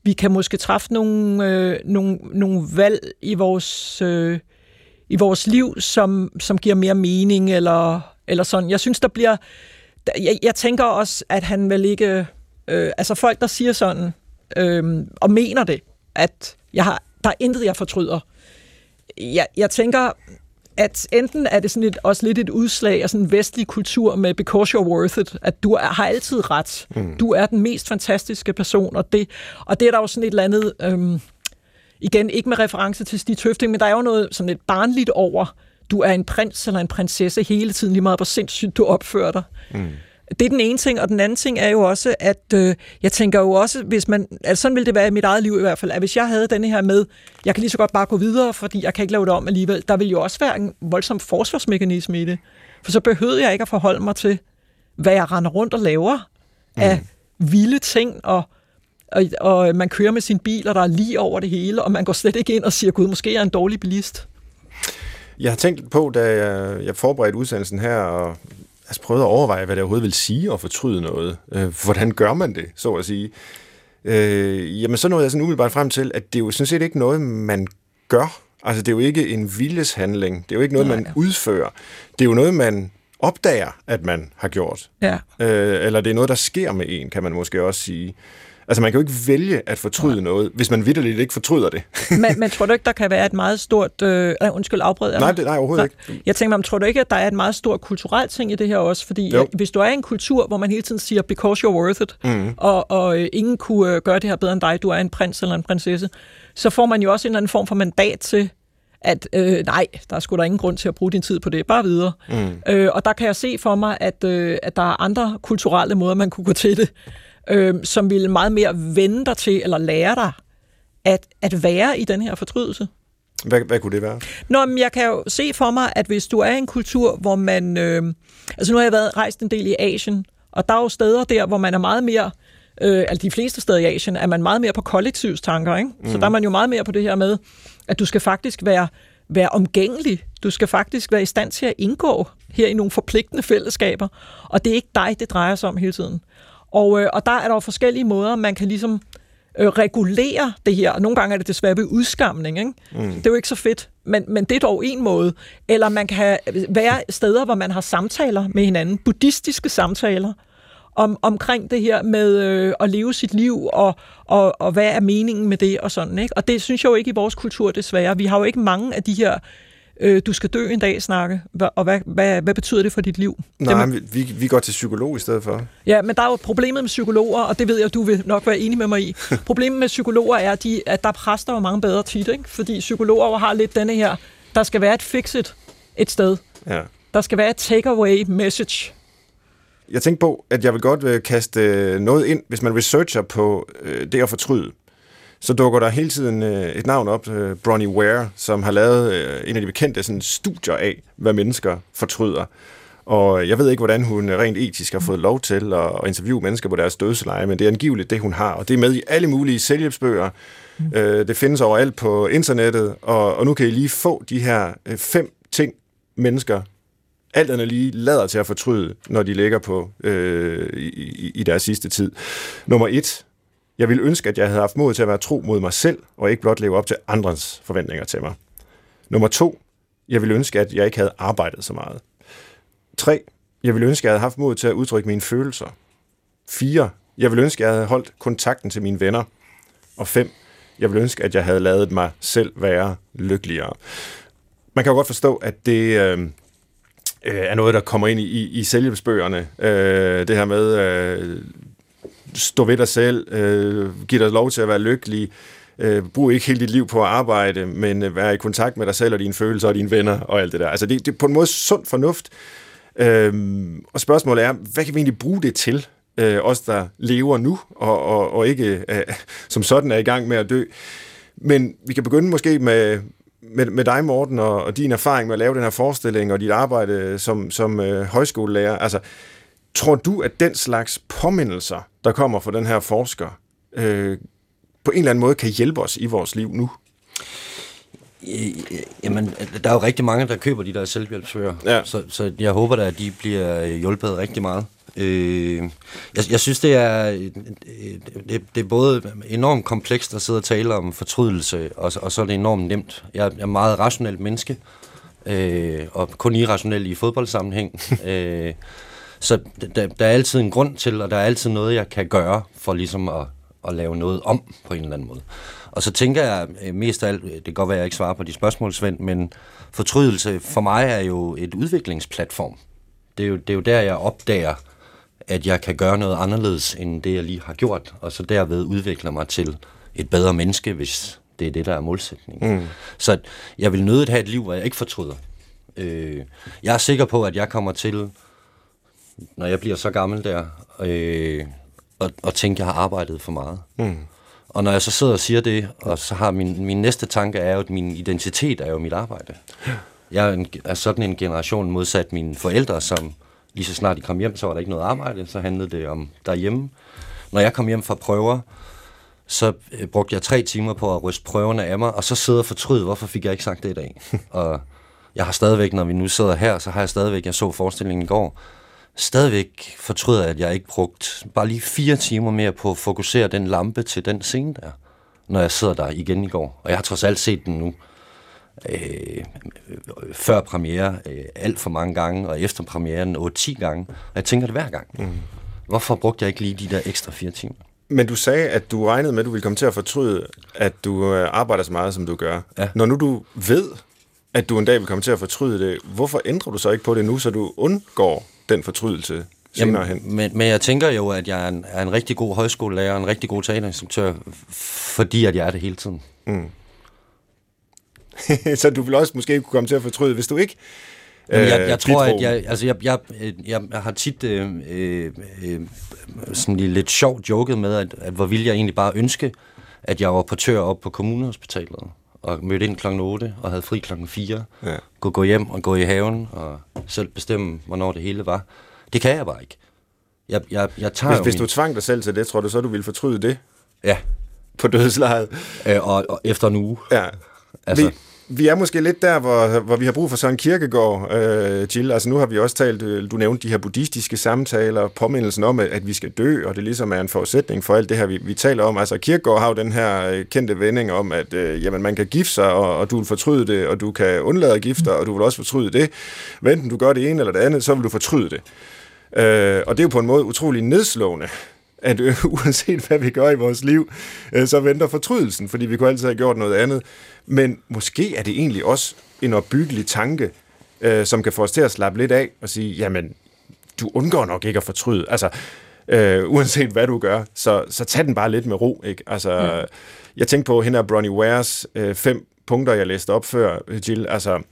vi kan måske træffe nogle, øh, nogle, nogle valg i vores, øh, i vores liv, som, som giver mere mening, eller, eller sådan. Jeg synes, der bliver... der- Jeg, jeg tænker også, at han vil ikke... Øh, altså folk, der siger sådan, øh, og mener det, at jeg har, der er intet, jeg fortryder. Jeg, jeg tænker, at enten er det sådan et, også lidt et udslag af sådan en vestlig kultur med because you're worth it, at du er, har altid ret. Mm. Du er den mest fantastiske person, og det, og det er der jo sådan et eller andet... Øhm, igen, ikke med reference til Stig Tøfting, men der er jo noget sådan lidt barnligt over, du er en prins eller en prinsesse hele tiden, lige meget hvor sindssygt du opfører dig. Mm. Det er den ene ting, og den anden ting er jo også, at øh, jeg tænker jo også, hvis man, altså sådan ville det være i mit eget liv i hvert fald, at hvis jeg havde denne her med, jeg kan lige så godt bare gå videre, fordi jeg kan ikke lave det om alligevel, der ville jo også være en voldsom forsvarsmekanisme i det. For så behøvede jeg ikke at forholde mig til, hvad jeg render rundt og laver af mm. vilde ting, og, og, og man kører med sin bil, og der er lige over det hele, og man går slet ikke ind og siger, gud, måske er jeg en dårlig bilist. Jeg har tænkt på, da jeg, jeg forberedte udsendelsen her, og altså prøvede at overveje, hvad det overhovedet vil sige at fortryde noget. Øh, hvordan gør man det, så at sige? Øh, jamen, så nåede jeg sådan umiddelbart frem til, at det er jo sådan set ikke noget, man gør. Altså, det er jo ikke en viljeshandling. Det er jo ikke noget, Nej, man ja. udfører. Det er jo noget, man opdager, at man har gjort. Ja. Øh, eller det er noget, der sker med en, kan man måske også sige. Altså, man kan jo ikke vælge at fortryde Nej. noget, hvis man vidderligt ikke fortryder det. men, men tror du ikke, der kan være et meget stort... Øh, undskyld, afbrød Nej, det, nej, overhovedet nej. ikke. Jeg tænker mig, tror du ikke, at der er et meget stort kulturelt ting i det her også? Fordi jo. hvis du er i en kultur, hvor man hele tiden siger, because you're worth it, mm. og, og øh, ingen kunne øh, gøre det her bedre end dig, du er en prins eller en prinsesse, så får man jo også en eller anden form for mandat til at øh, nej, der er sgu da ingen grund til at bruge din tid på det, bare videre. Mm. Øh, og der kan jeg se for mig, at, øh, at der er andre kulturelle måder, man kunne gå til det øh, som ville meget mere vende dig til, eller lære dig, at, at være i den her fortrydelse. Hvad, hvad kunne det være? Nå, men jeg kan jo se for mig, at hvis du er i en kultur, hvor man... Øh, altså nu har jeg været rejst en del i Asien, og der er jo steder der, hvor man er meget mere... Øh, altså de fleste steder i Asien er man meget mere på kollektivstanker, ikke? Mm. Så der er man jo meget mere på det her med, at du skal faktisk være, være omgængelig. Du skal faktisk være i stand til at indgå her i nogle forpligtende fællesskaber. Og det er ikke dig, det drejer sig om hele tiden. Og, øh, og der er der jo forskellige måder, man kan ligesom øh, regulere det her. Nogle gange er det desværre ved udskamning. Ikke? Mm. Det er jo ikke så fedt, men, men det er dog en måde. Eller man kan have, være steder, hvor man har samtaler med hinanden, buddhistiske samtaler, om, omkring det her med øh, at leve sit liv, og, og, og hvad er meningen med det, og sådan. Ikke? Og det synes jeg jo ikke i vores kultur, desværre. Vi har jo ikke mange af de her øh, du skal dø en dag snakke, og hvad, hvad, hvad betyder det for dit liv? Nej, det, vi, vi går til psykolog i stedet for. Ja, men der er jo problemet med psykologer, og det ved jeg, du vil nok være enig med mig i. problemet med psykologer er, de, at der præster jo mange bedre tit, ikke? fordi psykologer har lidt denne her, der skal være et fixet et sted. Ja. Der skal være et takeaway message. Jeg tænkte på, at jeg vil godt øh, kaste øh, noget ind, hvis man researcher på øh, det at fortryde så dukker der hele tiden øh, et navn op, øh, Bronnie Ware, som har lavet øh, en af de bekendte sådan, studier af, hvad mennesker fortryder. Og jeg ved ikke, hvordan hun rent etisk har fået lov til at, at interviewe mennesker på deres dødsleje, men det er angiveligt det, hun har. Og det er med i alle mulige selvhjælpsbøger. Mm. Øh, det findes overalt på internettet, og, og nu kan I lige få de her øh, fem ting, mennesker alt andet lige lader til at fortryde, når de ligger på øh, i, i deres sidste tid. Nummer et, jeg ville ønske, at jeg havde haft mod til at være tro mod mig selv, og ikke blot leve op til andres forventninger til mig. Nummer to. Jeg ville ønske, at jeg ikke havde arbejdet så meget. 3. Jeg ville ønske, at jeg havde haft mod til at udtrykke mine følelser. 4. Jeg ville ønske, at jeg havde holdt kontakten til mine venner. Og 5. Jeg ville ønske, at jeg havde lavet mig selv være lykkeligere. Man kan jo godt forstå, at det øh, øh er noget, der kommer ind i, i, i selvhjælpsbøgerne. Øh, det her med, øh, stå ved dig selv, øh, giv dig lov til at være lykkelig, øh, brug ikke hele dit liv på at arbejde, men øh, være i kontakt med dig selv og dine følelser og dine venner og alt det der. Altså det, det er på en måde sund fornuft. Øh, og spørgsmålet er, hvad kan vi egentlig bruge det til? Øh, os, der lever nu, og, og, og ikke øh, som sådan er i gang med at dø. Men vi kan begynde måske med, med, med dig, Morten, og, og din erfaring med at lave den her forestilling, og dit arbejde som, som øh, højskolelærer. Altså, Tror du, at den slags påmindelser, der kommer fra den her forsker, øh, på en eller anden måde kan hjælpe os i vores liv nu? Jamen, der er jo rigtig mange, der køber de der selvhjælpsbøger, ja. så, så jeg håber da, at de bliver hjulpet rigtig meget. Øh, jeg, jeg synes, det er, det, det er både enormt komplekst at sidde og tale om fortrydelse, og, og så er det enormt nemt. Jeg, jeg er meget rationelt menneske, øh, og kun irrationel i fodboldsammenhæng. øh, så der, der er altid en grund til, og der er altid noget, jeg kan gøre for ligesom at, at lave noget om på en eller anden måde. Og så tænker jeg øh, mest af alt, det kan godt være, at jeg ikke svarer på de spørgsmål, Svend, men fortrydelse for mig er jo et udviklingsplatform. Det er jo, det er jo der, jeg opdager, at jeg kan gøre noget anderledes, end det, jeg lige har gjort, og så derved udvikler mig til et bedre menneske, hvis det er det, der er målsætningen. Mm. Så jeg vil nødigt have et liv, hvor jeg ikke fortryder. Øh, jeg er sikker på, at jeg kommer til, når jeg bliver så gammel der, øh, og, og tænke, jeg har arbejdet for meget. Mm. Og når jeg så sidder og siger det, og så har min, min næste tanke er jo, at min identitet er jo mit arbejde. Jeg er, en, er sådan en generation modsat mine forældre, som lige så snart de kom hjem, så var der ikke noget arbejde, så handlede det om derhjemme. Når jeg kom hjem fra prøver, så øh, brugte jeg tre timer på at ryste prøverne af mig, og så sidder og fortryde, hvorfor fik jeg ikke sagt det i dag. og jeg har stadigvæk, når vi nu sidder her, så har jeg stadigvæk, jeg så forestillingen i går, stadigvæk fortryder, at jeg ikke brugt bare lige fire timer mere på at fokusere den lampe til den scene der, når jeg sidder der igen i går. Og jeg har trods alt set den nu øh, før premiere øh, alt for mange gange, og efter premieren 8-10 gange. Og jeg tænker det hver gang. Mm. Hvorfor brugte jeg ikke lige de der ekstra fire timer? Men du sagde, at du regnede med, at du ville komme til at fortryde, at du øh, arbejder så meget, som du gør. Ja. Når nu du ved, at du en dag vil komme til at fortryde det, hvorfor ændrer du så ikke på det nu, så du undgår den fortrydelse senere Jamen, hen? Men, men jeg tænker jo, at jeg er en, er en rigtig god højskolelærer, en rigtig god teaterinstruktør, fordi at jeg er det hele tiden. Mm. så du vil også måske kunne komme til at fortryde, hvis du ikke jeg, jeg øh, tror, at jeg, altså jeg, jeg, jeg, jeg har tit øh, øh, øh, sådan lidt sjovt joket med, at, at hvor ville jeg egentlig bare ønske, at jeg var portør op på kommunehospitalet og mødte ind klokken 8 og havde fri klokken 4. Ja. Kunne gå hjem og gå i haven og selv bestemme, hvornår det hele var. Det kan jeg bare ikke. Jeg, jeg, jeg tager hvis, hvis du tvang dig selv til det, tror du så, du ville fortryde det? Ja. På dødslejet? Øh, og, og efter en uge. Ja. Altså vi er måske lidt der, hvor, hvor vi har brug for sådan en kirkegård, øh, Jill. Altså nu har vi også talt, øh, du nævnte de her buddhistiske samtaler, påmindelsen om, at, vi skal dø, og det ligesom er en forudsætning for alt det her, vi, vi taler om. Altså kirkegård har jo den her øh, kendte vending om, at øh, jamen, man kan gifte sig, og, og du vil fortryde det, og du kan undlade at gifte dig, og du vil også fortryde det. Enten du gør det ene eller det andet, så vil du fortryde det. Øh, og det er jo på en måde utrolig nedslående, at øh, uanset hvad vi gør i vores liv, øh, så venter fortrydelsen, fordi vi kunne altid have gjort noget andet. Men måske er det egentlig også en opbyggelig tanke, øh, som kan få os til at slappe lidt af og sige, jamen, du undgår nok ikke at fortryde. Altså, øh, uanset hvad du gør, så, så tag den bare lidt med ro. Ikke? Altså, ja. Jeg tænkte på hende af Bronnie Wares øh, fem punkter, jeg læste op før, Jill. Altså,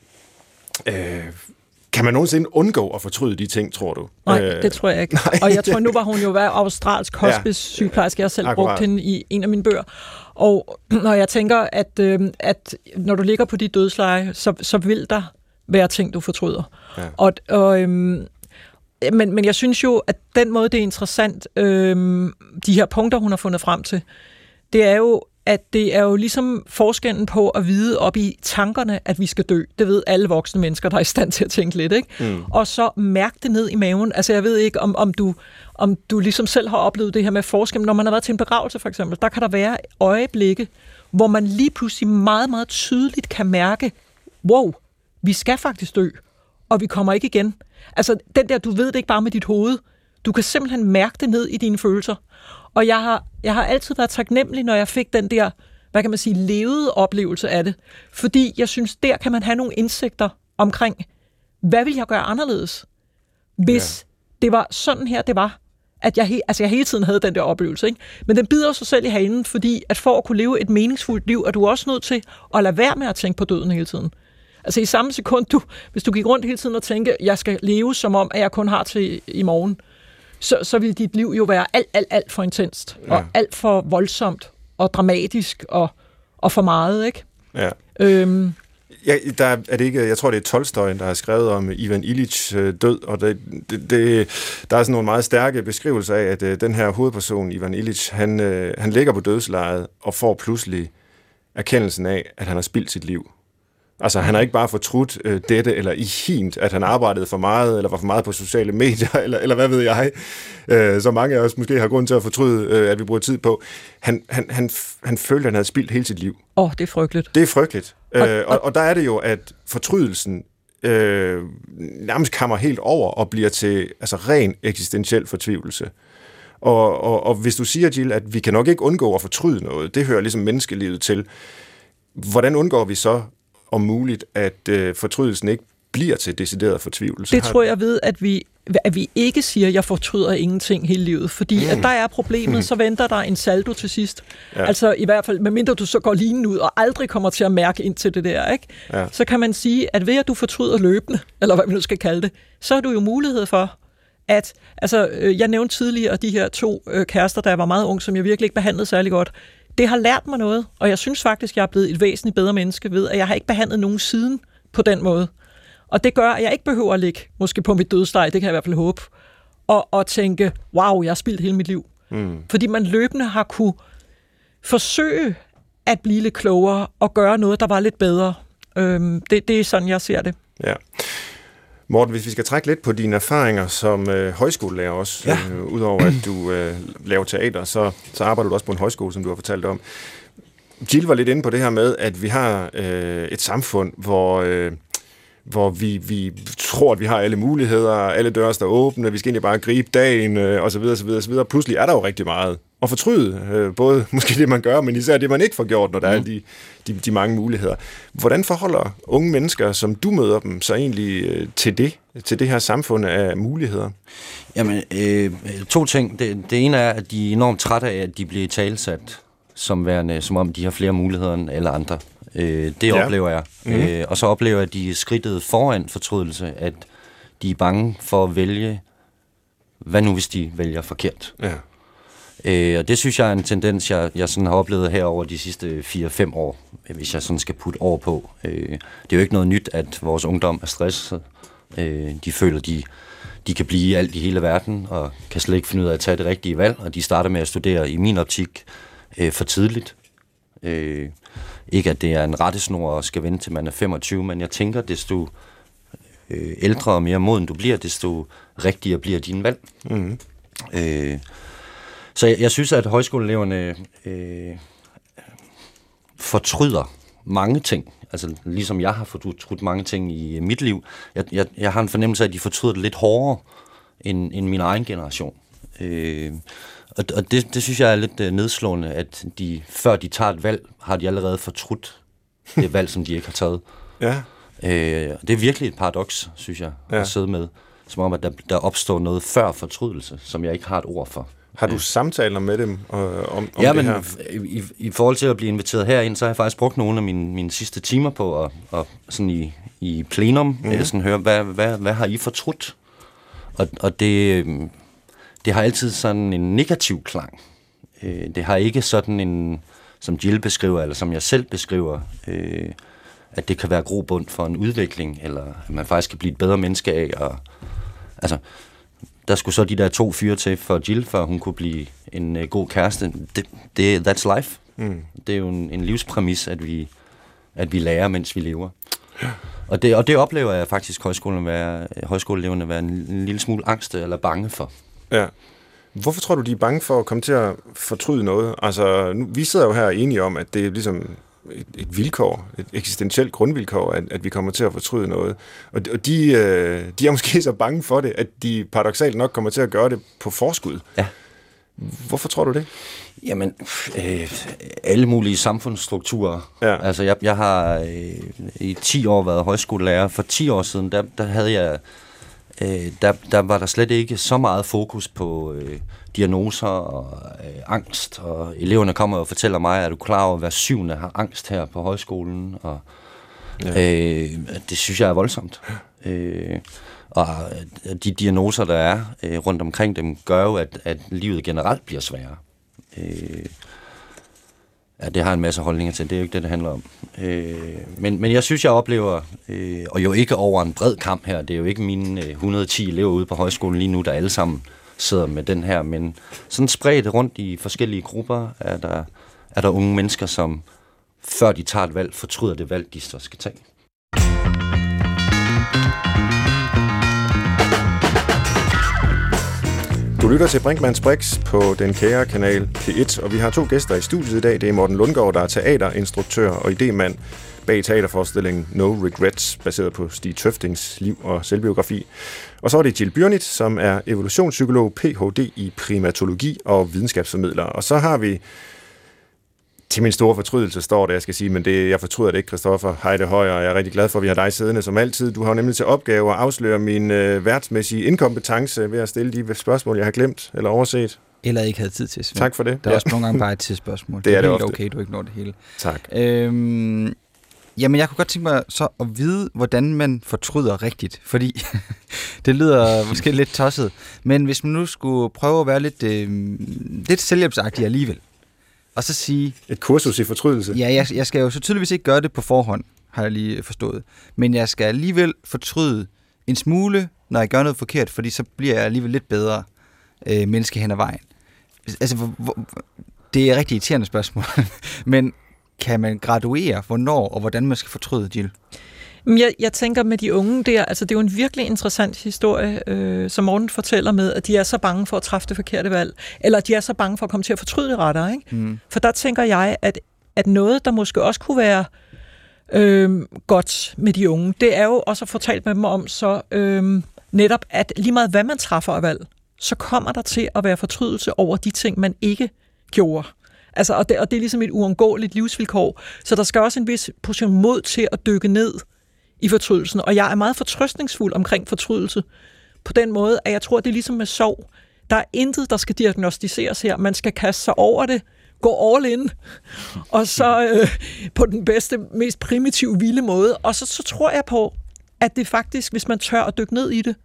øh, kan man nogensinde undgå at fortryde de ting, tror du? Nej, øh, det tror jeg ikke. Nej. Og jeg tror, nu var hun jo været australsk hospice-sygeplejerske. Jeg har selv Akkurat. brugt hende i en af mine bøger. Og når jeg tænker, at, øh, at når du ligger på dit dødsleje, så, så vil der være ting, du fortryder. Ja. Og, og, øhm, men, men jeg synes jo, at den måde, det er interessant, øhm, de her punkter, hun har fundet frem til, det er jo, at det er jo ligesom forskellen på at vide op i tankerne, at vi skal dø. Det ved alle voksne mennesker, der er i stand til at tænke lidt. Ikke? Mm. Og så mærke det ned i maven. Altså jeg ved ikke, om, om, du, om du ligesom selv har oplevet det her med forskel. Når man har været til en begravelse for eksempel, der kan der være øjeblikke, hvor man lige pludselig meget, meget tydeligt kan mærke, wow, vi skal faktisk dø, og vi kommer ikke igen. Altså den der, du ved det ikke bare med dit hoved. Du kan simpelthen mærke det ned i dine følelser. Og jeg har, jeg har altid været taknemmelig, når jeg fik den der, hvad kan man sige, levede oplevelse af det. Fordi jeg synes, der kan man have nogle indsigter omkring, hvad vil jeg gøre anderledes, hvis ja. det var sådan her, det var. At jeg, altså jeg hele tiden havde den der oplevelse. Ikke? Men den bider sig selv i halen, fordi at for at kunne leve et meningsfuldt liv, er du også nødt til at lade være med at tænke på døden hele tiden. Altså i samme sekund, du, hvis du gik rundt hele tiden og tænkte, jeg skal leve som om, at jeg kun har til i morgen, så, så vil dit liv jo være alt, alt, alt for intenst, ja. og alt for voldsomt, og dramatisk, og, og for meget, ikke? Ja. Øhm, Ja, der er det ikke, jeg tror, det er Tolstoy, der har skrevet om Ivan Illich øh, død, og det, det, det, der er sådan nogle meget stærke beskrivelser af, at øh, den her hovedperson, Ivan Illich, han, øh, han ligger på dødslejet og får pludselig erkendelsen af, at han har spildt sit liv. Altså, han har ikke bare fortrudt øh, dette eller i hint, at han arbejdede for meget, eller var for meget på sociale medier, eller, eller hvad ved jeg, øh, så mange af os måske har grund til at fortryde, øh, at vi bruger tid på. Han, han, han, han følte, at han havde spildt hele sit liv. Åh, oh, det er frygteligt. Det er frygteligt. Og, øh, og, og der er det jo, at fortrydelsen øh, nærmest kammer helt over og bliver til altså, ren eksistentiel fortvivlelse. Og, og, og hvis du siger, Jill, at vi kan nok ikke undgå at fortryde noget, det hører ligesom menneskelivet til, hvordan undgår vi så om muligt, at øh, fortrydelsen ikke bliver til decideret fortvivlelse? Det tror jeg ved, at vi at vi ikke siger, at jeg fortryder ingenting hele livet, fordi mm. at der er problemet, så venter der en saldo til sidst. Ja. Altså i hvert fald, medmindre du så går lige ud og aldrig kommer til at mærke ind til det der, ikke? Ja. så kan man sige, at ved at du fortryder løbende, eller hvad vi nu skal kalde det, så har du jo mulighed for, at, altså øh, jeg nævnte tidligere de her to øh, kærester, der var meget ung, som jeg virkelig ikke behandlede særlig godt. Det har lært mig noget, og jeg synes faktisk, jeg er blevet et væsentligt bedre menneske ved, at jeg har ikke behandlet nogen siden på den måde. Og det gør, at jeg ikke behøver at ligge måske på mit dødsteg, det kan jeg i hvert fald håbe, og, og tænke, wow, jeg har spildt hele mit liv. Mm. Fordi man løbende har kunne forsøge at blive lidt klogere og gøre noget, der var lidt bedre. Øhm, det, det er sådan, jeg ser det. Ja. Morten, hvis vi skal trække lidt på dine erfaringer som øh, højskolelærer også, ja. øh, udover at du øh, laver teater, så, så arbejder du også på en højskole, som du har fortalt om. Jill var lidt inde på det her med, at vi har øh, et samfund, hvor... Øh, hvor vi, vi tror, at vi har alle muligheder, alle døre står åbne, vi skal egentlig bare gribe dagen, øh, og så videre, så videre, så videre. Pludselig er der jo rigtig meget at fortryde, øh, både måske det, man gør, men især det, man ikke får gjort, når der mm. er de, de, de mange muligheder. Hvordan forholder unge mennesker, som du møder dem, så egentlig øh, til det, til det her samfund af muligheder? Jamen, øh, to ting. Det, det ene er, at de er enormt trætte af, at de bliver talsat som værende, som om de har flere muligheder end alle andre. Øh, det ja. oplever jeg. Mm-hmm. Øh, og så oplever jeg, at de er skridtet foran fortrydelse, at de er bange for at vælge, hvad nu hvis de vælger forkert. Ja. Øh, og det synes jeg er en tendens, jeg, jeg sådan har oplevet her over de sidste 4-5 år, hvis jeg sådan skal putte over på. Øh, det er jo ikke noget nyt, at vores ungdom er stresset. Øh, de føler, de, de kan blive alt i hele verden, og kan slet ikke finde ud af at tage det rigtige valg, og de starter med at studere i min optik øh, for tidligt. Øh, ikke at det er en rettesnor og skal vente til man er 25, men jeg tænker, desto øh, ældre og mere moden du bliver, desto rigtigere bliver din valg. Mm. Øh, så jeg, jeg synes, at højskoleeleverne øh, fortryder mange ting. Altså ligesom jeg har fortrudt mange ting i mit liv. Jeg, jeg, jeg har en fornemmelse af, at de fortryder det lidt hårdere end, end min egen generation. Øh, og, og det, det synes jeg er lidt øh, nedslående, at de, før de tager et valg, har de allerede fortrudt det valg, som de ikke har taget. Ja. Øh, det er virkelig et paradoks, synes jeg, ja. at sidde med. Som om, at der, der opstår noget før fortrydelse, som jeg ikke har et ord for. Har du samtaler med dem øh, om, om ja, det men I, I forhold til at blive inviteret herind, så har jeg faktisk brugt nogle af mine, mine sidste timer på at, at sådan i, i plenum mm. sådan høre, hvad, hvad, hvad har I fortrudt? Og, og det, øhm, det har altid sådan en negativ klang. Øh, det har ikke sådan en, som Jill beskriver, eller som jeg selv beskriver, øh, at det kan være grobund for en udvikling, eller at man faktisk kan blive et bedre menneske af. Og, altså, der skulle så de der to fyre til for Jill, for hun kunne blive en uh, god kæreste. Det, det, that's life. Mm. Det er jo en, en livspræmis, at vi, at vi lærer, mens vi lever. Ja. Og det, og det oplever jeg faktisk højskolen være, højskoleeleverne være en, en lille smule angst eller bange for. Ja. Hvorfor tror du, de er bange for at komme til at fortryde noget? Altså, nu, vi sidder jo her enige om, at det er ligesom et, et vilkår, et eksistentielt grundvilkår, at, at vi kommer til at fortryde noget. Og, og de, øh, de er måske så bange for det, at de paradoxalt nok kommer til at gøre det på forskud. Ja. Hvorfor tror du det? Jamen, øh, alle mulige samfundsstrukturer. Ja. Altså, jeg, jeg har øh, i 10 år været højskolelærer. For 10 år siden, der, der havde jeg øh, der, der var der slet ikke så meget fokus på øh, diagnoser og øh, angst, og eleverne kommer og fortæller mig, at du klar over, at hver syvende har angst her på højskolen, og ja. øh, det synes jeg er voldsomt. Øh, og øh, de diagnoser, der er øh, rundt omkring dem, gør jo, at, at livet generelt bliver sværere. Øh, Ja, det har en masse holdninger til. Det er jo ikke det, det handler om. Øh, men, men jeg synes, jeg oplever, øh, og jo ikke over en bred kamp her, det er jo ikke mine øh, 110 elever ude på højskolen lige nu, der alle sammen sidder med den her, men sådan spredt rundt i forskellige grupper er der, er der unge mennesker, som før de tager et valg, fortryder det valg, de så skal tage. Du lytter til Brinkmanns Brix på den kære kanal P1, og vi har to gæster i studiet i dag. Det er Morten Lundgaard, der er teaterinstruktør og idemand bag teaterforestillingen No Regrets, baseret på Stig Tøftings liv og selvbiografi. Og så er det Jill Byrnit, som er evolutionspsykolog, Ph.D. i primatologi og videnskabsformidler. Og så har vi til min store fortrydelse står det, jeg skal sige, men det, jeg fortryder det ikke, Christoffer Heide Højer, jeg er rigtig glad for, at vi har dig siddende som altid. Du har jo nemlig til opgave at afsløre min øh, værtsmæssige inkompetence ved at stille de spørgsmål, jeg har glemt eller overset. Eller ikke havde tid til, Svend. Tak for det. Der er ja. også nogle gange bare et tidsspørgsmål. Det er det helt ofte. okay, du ikke når det hele. Tak. Øhm, jamen, jeg kunne godt tænke mig så at vide, hvordan man fortryder rigtigt, fordi det lyder måske lidt tosset, men hvis man nu skulle prøve at være lidt, øh, lidt selvhjælpsagtig alligevel, og så sige, Et kursus i fortrydelse. ja, jeg, jeg skal jo så tydeligvis ikke gøre det på forhånd, har jeg lige forstået, men jeg skal alligevel fortryde en smule, når jeg gør noget forkert, fordi så bliver jeg alligevel lidt bedre øh, menneske hen ad vejen. Altså, hvor, hvor, det er et rigtig irriterende spørgsmål, men kan man graduere, hvornår og hvordan man skal fortryde, Jill? Jeg, jeg tænker med de unge der, altså det er jo en virkelig interessant historie, øh, som Morten fortæller med, at de er så bange for at træffe det forkerte valg, eller de er så bange for at komme til at fortryde retter, ikke? Mm. For der tænker jeg, at, at noget, der måske også kunne være øh, godt med de unge, det er jo også at få talt med dem om så øh, netop, at lige meget hvad man træffer af valg, så kommer der til at være fortrydelse over de ting, man ikke gjorde. Altså, og, det, og det er ligesom et uundgåeligt livsvilkår. Så der skal også en vis portion mod til at dykke ned i fortrydelsen. Og jeg er meget fortrøstningsfuld omkring fortrydelse. På den måde, at jeg tror, det er ligesom med sorg. Der er intet, der skal diagnostiseres her. Man skal kaste sig over det, gå all in, og så øh, på den bedste, mest primitive, vilde måde. Og så, så tror jeg på, at det faktisk, hvis man tør at dykke ned i det,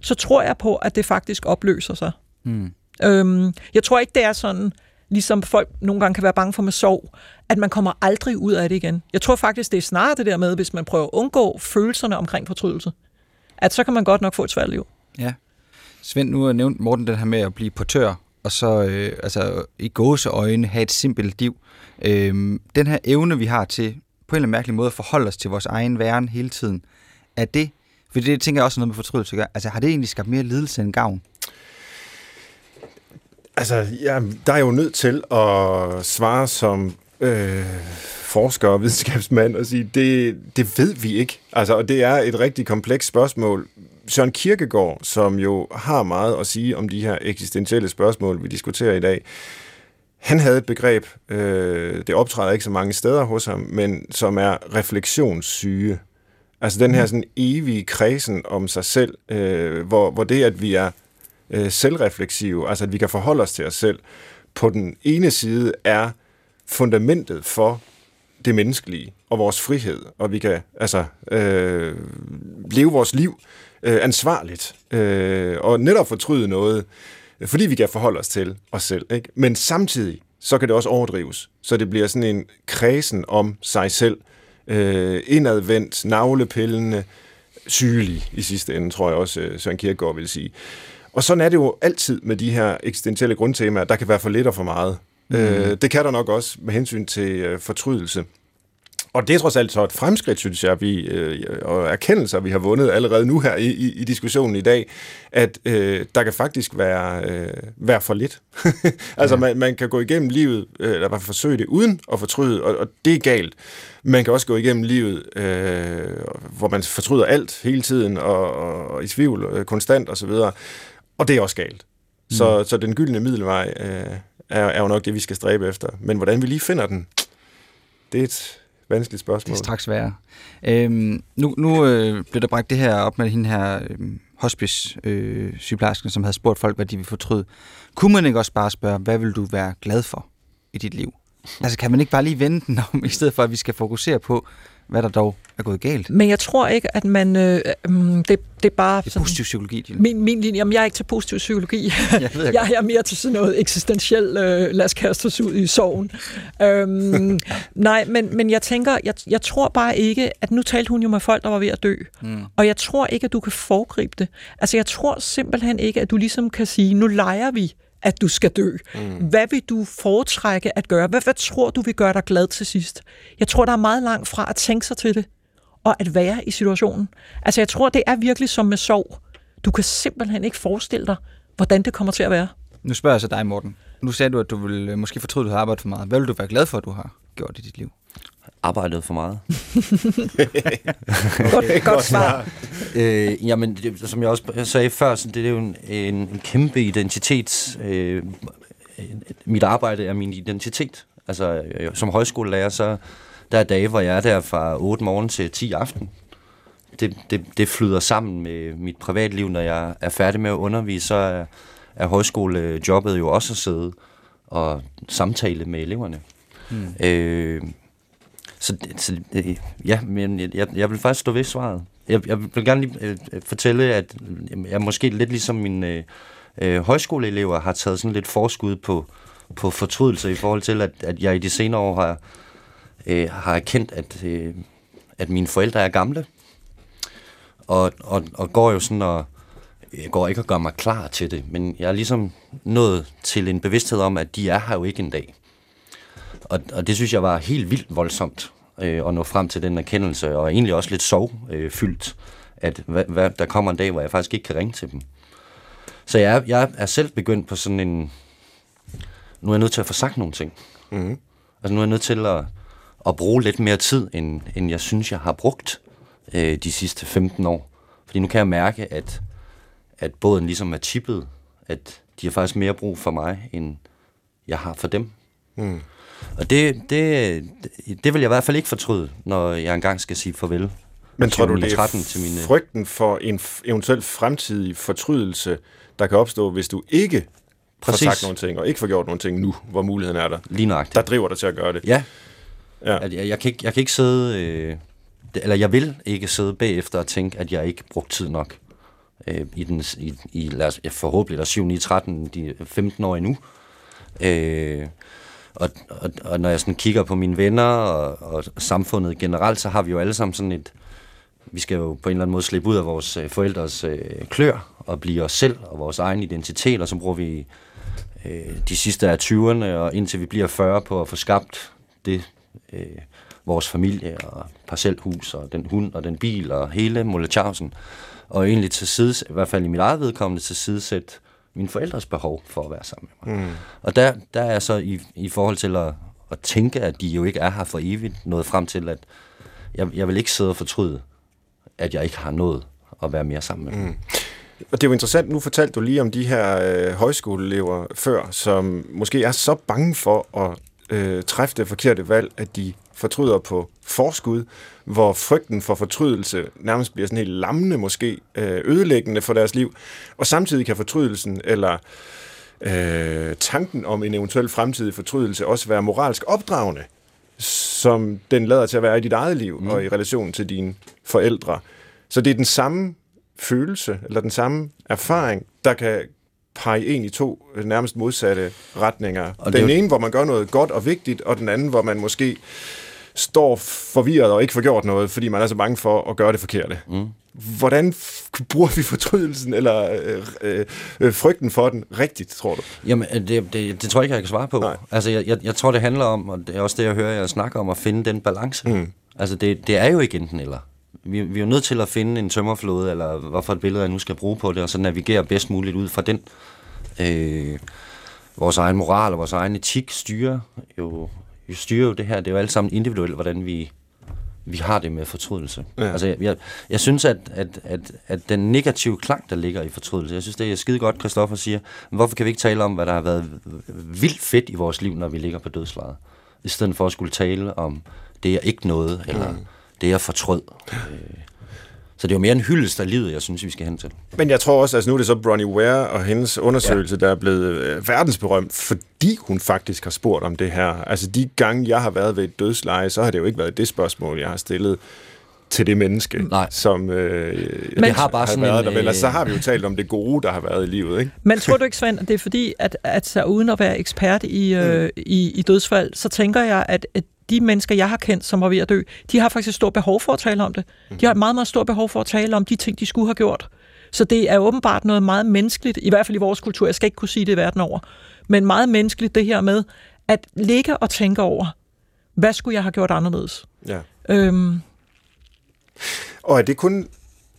så tror jeg på, at det faktisk opløser sig. Mm. Øhm, jeg tror ikke, det er sådan, ligesom folk nogle gange kan være bange for med sorg, at man kommer aldrig ud af det igen. Jeg tror faktisk, det er snarere det der med, hvis man prøver at undgå følelserne omkring fortrydelse, at så kan man godt nok få et svært liv. Ja. Svend, nu har nævnt Morten den her med at blive portør, og så øh, altså, i gåseøjne have et simpelt liv. Øh, den her evne, vi har til på en eller anden mærkelig måde at forholde os til vores egen væren hele tiden, er det, for det tænker jeg også er noget med fortrydelse, at gøre. altså har det egentlig skabt mere lidelse end gavn? Altså, ja, der er jo nødt til at svare som øh, forsker og videnskabsmand og sige, det, det ved vi ikke. Altså, og det er et rigtig komplekst spørgsmål. Søren Kierkegaard, som jo har meget at sige om de her eksistentielle spørgsmål, vi diskuterer i dag, han havde et begreb, øh, det optræder ikke så mange steder hos ham, men som er refleksionssyge. Altså den her sådan evige kredsen om sig selv, øh, hvor, hvor det, at vi er øh, selvrefleksive, altså at vi kan forholde os til os selv, på den ene side er fundamentet for det menneskelige og vores frihed, og vi kan altså øh, leve vores liv øh, ansvarligt øh, og netop fortryde noget, fordi vi kan forholde os til os selv. Ikke? Men samtidig så kan det også overdrives, så det bliver sådan en kredsen om sig selv, øh, indadvendt, navlepillende, sygelig i sidste ende, tror jeg også øh, Søren Kierkegaard vil sige. Og sådan er det jo altid med de her eksistentielle grundtemaer. Der kan være for lidt og for meget. Mm. Øh, det kan der nok også med hensyn til øh, fortrydelse. Og det er trods alt så et fremskridt, synes jeg, vi, øh, og erkendelser, vi har vundet allerede nu her i, i, i diskussionen i dag, at øh, der kan faktisk være, øh, være for lidt. altså ja. man, man kan gå igennem livet, øh, eller fald forsøge det uden at fortryde, og, og det er galt. Man kan også gå igennem livet, øh, hvor man fortryder alt hele tiden, og, og, og i tvivl øh, konstant osv., og det er også galt. Så, mm. så den gyldne middelvej øh, er, er jo nok det, vi skal stræbe efter. Men hvordan vi lige finder den, det er et vanskeligt spørgsmål. Det er straks værre. Øhm, nu nu øh, blev der bragt det her op med hende her øh, hospice-sygeplejersken, som havde spurgt folk, hvad de ville fortryde. Kunne man ikke også bare spørge, hvad vil du være glad for i dit liv? Altså kan man ikke bare lige vende den om, i stedet for at vi skal fokusere på, hvad der dog er gået galt? Men jeg tror ikke, at man... Øh, øh, det, det er bare... Det er positiv psykologi, Jill. Min, min linje, jamen jeg er ikke til positiv psykologi. Jeg ved jeg jeg er mere til sådan noget eksistentiel, øh, lad os kaste os ud i sorgen. øhm, nej, men, men jeg tænker, jeg, jeg tror bare ikke, at nu talte hun jo med folk, der var ved at dø. Mm. Og jeg tror ikke, at du kan foregribe det. Altså jeg tror simpelthen ikke, at du ligesom kan sige, nu leger vi, at du skal dø. Mm. Hvad vil du foretrække at gøre? Hvad, hvad tror du vil gøre dig glad til sidst? Jeg tror, der er meget langt fra at tænke sig til det, og at være i situationen. Altså jeg tror, det er virkelig som med sorg. Du kan simpelthen ikke forestille dig, hvordan det kommer til at være. Nu spørger jeg så dig, Morten. Nu sagde du, at du vil øh, måske fortryde, at du har arbejdet for meget. Hvad vil du være glad for, at du har gjort i dit liv? Arbejdet for meget. Godt, godt svar. øh, jamen, det, som jeg også sagde før, så det er jo en, en, en kæmpe identitet. Øh, mit arbejde er min identitet. Altså, øh, som højskolelærer, så der er dage, hvor jeg er der fra 8 morgen til 10 aften. Det, det, det flyder sammen med mit privatliv, når jeg er færdig med at undervise, så er, er højskolejobbet jo også at sidde og samtale med eleverne. Hmm. Øh, så, så øh, ja, men jeg, jeg vil faktisk stå ved svaret. Jeg, jeg vil gerne lige øh, fortælle, at jeg måske lidt ligesom mine øh, øh, højskoleelever har taget sådan lidt forskud på, på fortrydelse i forhold til, at, at jeg i de senere år har, øh, har erkendt, at, øh, at mine forældre er gamle. Og, og, og går jo sådan og jeg går ikke og gør mig klar til det, men jeg er ligesom nået til en bevidsthed om, at de er her jo ikke en dag. Og, og det synes jeg var helt vildt voldsomt øh, at nå frem til den erkendelse, og egentlig også lidt sovfyldt, øh, at hvad, hvad, der kommer en dag, hvor jeg faktisk ikke kan ringe til dem. Så jeg, jeg er selv begyndt på sådan en... Nu er jeg nødt til at få sagt nogle ting. Mm. Altså nu er jeg nødt til at, at bruge lidt mere tid, end, end jeg synes, jeg har brugt øh, de sidste 15 år. Fordi nu kan jeg mærke, at, at båden ligesom er chippet, at de har faktisk mere brug for mig, end jeg har for dem. Mm. Og det, det, det vil jeg i hvert fald ikke fortryde, når jeg engang skal sige farvel. Men tror du, det er til mine... frygten for en eventuel fremtidig fortrydelse, der kan opstå, hvis du ikke Præcis. får sagt nogle ting, og ikke får gjort nogle ting nu, hvor muligheden er der? Lige nøjagtigt. Der driver dig til at gøre det. Ja ja. At jeg, jeg, kan ikke, jeg kan ikke sidde... Øh, eller jeg vil ikke sidde bagefter og tænke, at jeg ikke brugt tid nok øh, i den, i, i lad os, forhåbentlig der 7, 9, 13, de 15 år endnu. Øh, og, og, og når jeg sådan kigger på mine venner og, og samfundet generelt, så har vi jo alle sammen sådan et, vi skal jo på en eller anden måde slippe ud af vores øh, forældres øh, klør og blive os selv og vores egen identitet, og så bruger vi øh, de sidste af 20'erne og indtil vi bliver 40 på at få skabt det, øh, vores familie og parcelhus og den hund og den bil og hele Molletjavsen. Og egentlig til side, i hvert fald i mit eget vedkommende, til side sætte mine forældres behov for at være sammen med mig. Mm. Og der, der er så i, i forhold til at, at tænke, at de jo ikke er her for evigt, nået frem til, at jeg, jeg vil ikke sidde og fortryde, at jeg ikke har nået at være mere sammen med dem. Mm. Og det er jo interessant, nu fortalte du lige om de her øh, højskoleelever før, som måske er så bange for at øh, træffe det forkerte valg, at de fortryder på forskud, hvor frygten for fortrydelse nærmest bliver sådan helt lammende, måske øh, ødelæggende for deres liv, og samtidig kan fortrydelsen eller øh, tanken om en eventuel fremtidig fortrydelse også være moralsk opdragende, som den lader til at være i dit eget liv mm. og i relation til dine forældre. Så det er den samme følelse, eller den samme erfaring, der kan pege ind i to nærmest modsatte retninger. Og den ene, hvor man gør noget godt og vigtigt, og den anden, hvor man måske står forvirret og ikke får gjort noget, fordi man er så bange for at gøre det forkerte. Mm. Hvordan bruger vi fortrydelsen eller øh, øh, frygten for den rigtigt, tror du? Jamen, øh, det, det, det tror jeg ikke, jeg kan svare på. Nej. Altså, jeg, jeg, jeg tror, det handler om, og det er også det, jeg hører jer snakke om, at finde den balance. Mm. Altså, det, det er jo ikke enten eller. Vi, vi er jo nødt til at finde en tømmerflåde, eller hvorfor et billede, jeg nu skal bruge på det, og så navigere bedst muligt ud fra den. Øh, vores egen moral og vores egen etik styrer jo vi styrer jo det her, det er jo alt sammen individuelt, hvordan vi, vi har det med fortrydelse. Ja. Altså, jeg, jeg, jeg synes, at, at, at, at den negative klang, der ligger i fortrydelse, jeg synes, det er skide godt, Christoffer siger, men hvorfor kan vi ikke tale om, hvad der har været vildt fedt i vores liv, når vi ligger på dødslejet? I stedet for at skulle tale om det, jeg ikke nåede, eller mm. Det, jeg fortrød. Øh, så det er jo mere en hyldest af livet, jeg synes, vi skal hen til. Men jeg tror også, altså nu er det så Bronnie Ware og hendes undersøgelse, ja. der er blevet øh, verdensberømt, fordi hun faktisk har spurgt om det her. Altså de gange, jeg har været ved et dødsleje, så har det jo ikke været det spørgsmål, jeg har stillet til det menneske, Nej. som øh, Men, det har bare har sådan været en, der. Vel, altså, så har vi jo talt om det gode, der har været i livet. Ikke? Men tror du ikke, Svend, at det er fordi, at, at så uden at være ekspert i, øh, mm. i, i dødsfald, så tænker jeg, at, at de mennesker, jeg har kendt, som var ved at dø, de har faktisk et stort behov for at tale om det. De har et meget, meget stort behov for at tale om de ting, de skulle have gjort. Så det er åbenbart noget meget menneskeligt, i hvert fald i vores kultur. Jeg skal ikke kunne sige det i verden over. Men meget menneskeligt det her med at ligge og tænke over, hvad skulle jeg have gjort anderledes? Ja. Øhm. Og er det kun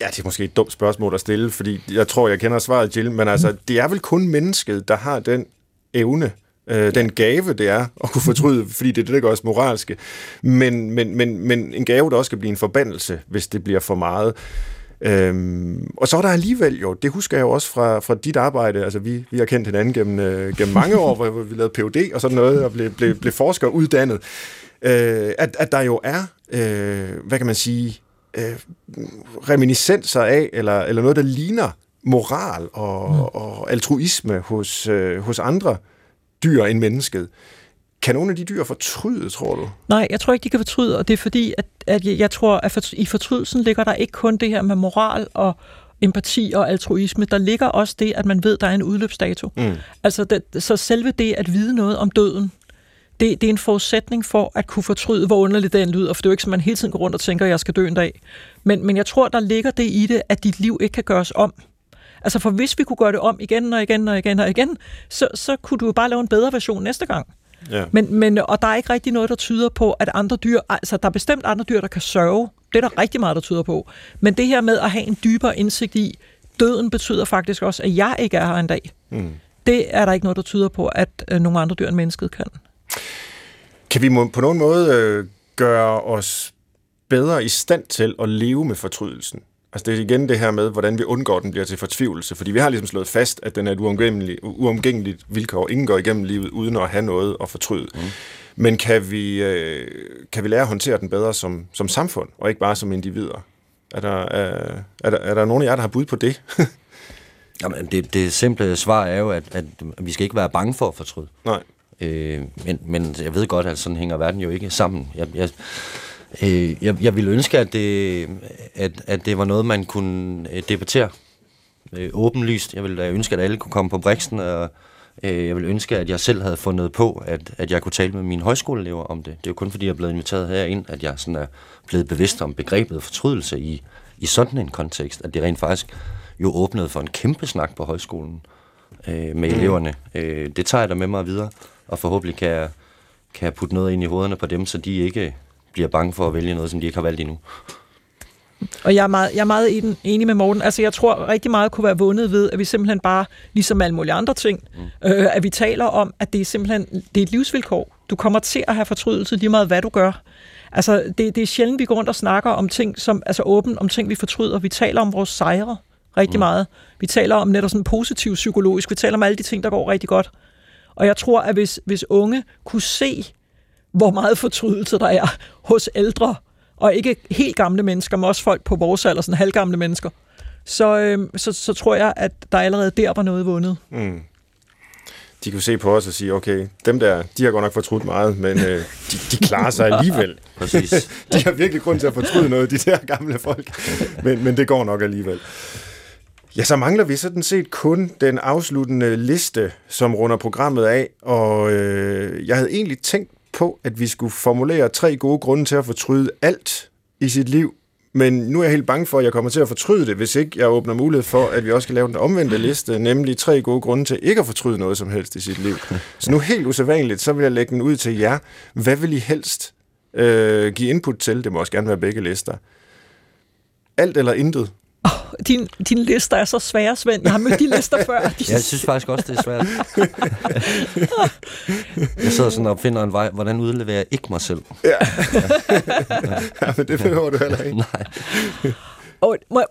Ja, det er måske et dumt spørgsmål at stille, fordi jeg tror, jeg kender svaret, Jill, men altså, det er vel kun mennesket, der har den evne øh, den gave, det er at kunne fortryde, fordi det er det, der gør os moralske. Men, men, men, men en gave, der også kan blive en forbandelse, hvis det bliver for meget. Øhm, og så er der alligevel jo, det husker jeg jo også fra, fra dit arbejde, altså vi, vi har kendt hinanden gennem, øh, gennem mange år, hvor vi lavede PhD og sådan noget, og blev, blev, blev forskere uddannet, øh, at, at der jo er, øh, hvad kan man sige, øh, reminiscenser af, eller, eller noget, der ligner moral og, mm. og altruisme hos, øh, hos andre dyr end mennesket. Kan nogle af de dyr fortryde, tror du? Nej, jeg tror ikke, de kan fortryde, og det er fordi, at, at jeg tror, at for, i fortrydelsen ligger der ikke kun det her med moral og empati og altruisme. Der ligger også det, at man ved, der er en udløbsdato. Mm. Altså, det, så selve det at vide noget om døden, det, det er en forudsætning for at kunne fortryde, hvor underligt den lyder, for det er jo ikke, som man hele tiden går rundt og tænker, at jeg skal dø en dag. Men, men jeg tror, der ligger det i det, at dit liv ikke kan gøres om. Altså, for hvis vi kunne gøre det om igen og igen og igen og igen, så, så kunne du jo bare lave en bedre version næste gang. Ja. Men, men, og der er ikke rigtig noget, der tyder på, at andre dyr, altså der er bestemt andre dyr, der kan sørge. Det er der rigtig meget, der tyder på. Men det her med at have en dybere indsigt i, døden betyder faktisk også, at jeg ikke er her en dag. Mm. Det er der ikke noget, der tyder på, at øh, nogle andre dyr end mennesket kan. Kan vi på nogen måde øh, gøre os bedre i stand til at leve med fortrydelsen? Altså det er igen det her med, hvordan vi undgår, at den bliver til fortvivlelse. Fordi vi har ligesom slået fast, at den er et uomgængeligt, uomgængeligt vilkår. Ingen går igennem livet uden at have noget at fortryde. Mm. Men kan vi, øh, kan vi lære at håndtere den bedre som, som samfund, og ikke bare som individer? Er der, er, er, der, er der nogen af jer, der har bud på det? Jamen, det, det simple svar er jo, at, at vi skal ikke være bange for at fortryde. Nej. Øh, men, men jeg ved godt, at sådan hænger verden jo ikke sammen. Jeg, jeg, øh, jeg, jeg ville ønske, at det, at, at det var noget, man kunne øh, debattere øh, åbenlyst. Jeg ville ønske, at alle kunne komme på briksen, og øh, jeg ville ønske, at jeg selv havde fundet på, at, at jeg kunne tale med mine højskoleelever om det. Det er jo kun fordi, jeg er blevet inviteret herind, at jeg sådan er blevet bevidst om begrebet fortrydelse i, i sådan en kontekst, at det rent faktisk jo åbnede for en kæmpe snak på højskolen øh, med mm. eleverne. Øh, det tager jeg da med mig videre, og forhåbentlig kan jeg, kan jeg putte noget ind i hovederne på dem, så de ikke bliver bange for at vælge noget, som de ikke har valgt endnu. Og jeg er meget, jeg er meget enig med Morten. Altså, jeg tror rigtig meget kunne være vundet ved, at vi simpelthen bare, ligesom alle mulige andre ting, mm. øh, at vi taler om, at det er simpelthen det er et livsvilkår. Du kommer til at have fortrydelse lige meget, hvad du gør. Altså, det, det er sjældent, vi går rundt og snakker om ting, som, altså åben om ting, vi fortryder. Vi taler om vores sejre rigtig mm. meget. Vi taler om netop sådan positiv psykologisk. Vi taler om alle de ting, der går rigtig godt. Og jeg tror, at hvis, hvis unge kunne se, hvor meget fortrydelse der er hos ældre, og ikke helt gamle mennesker, men også folk på vores alder, sådan halvgamle mennesker, så, øh, så, så tror jeg, at der allerede der var noget vundet. Mm. De kunne se på os og sige, okay, dem der, de har godt nok fortrudt meget, men øh, de, de klarer sig alligevel. Præcis. de har virkelig grund til at fortryde noget, de der gamle folk, men, men det går nok alligevel. Ja, så mangler vi sådan set kun den afsluttende liste, som runder programmet af, og øh, jeg havde egentlig tænkt på, at vi skulle formulere tre gode grunde til at fortryde alt i sit liv, men nu er jeg helt bange for, at jeg kommer til at fortryde det, hvis ikke jeg åbner mulighed for, at vi også skal lave den omvendte liste, nemlig tre gode grunde til ikke at fortryde noget som helst i sit liv. Så nu helt usædvanligt, så vil jeg lægge den ud til jer. Hvad vil I helst øh, give input til? Det må også gerne være begge lister. Alt eller intet? Oh, din, din lister er så svære, Svend. Jeg har mødt de lister før. De... Jeg synes faktisk også, det er svært. jeg sidder sådan og finder en vej, hvordan udleverer jeg ikke mig selv? Ja, ja men det behøver du heller ikke. Nej. Og må,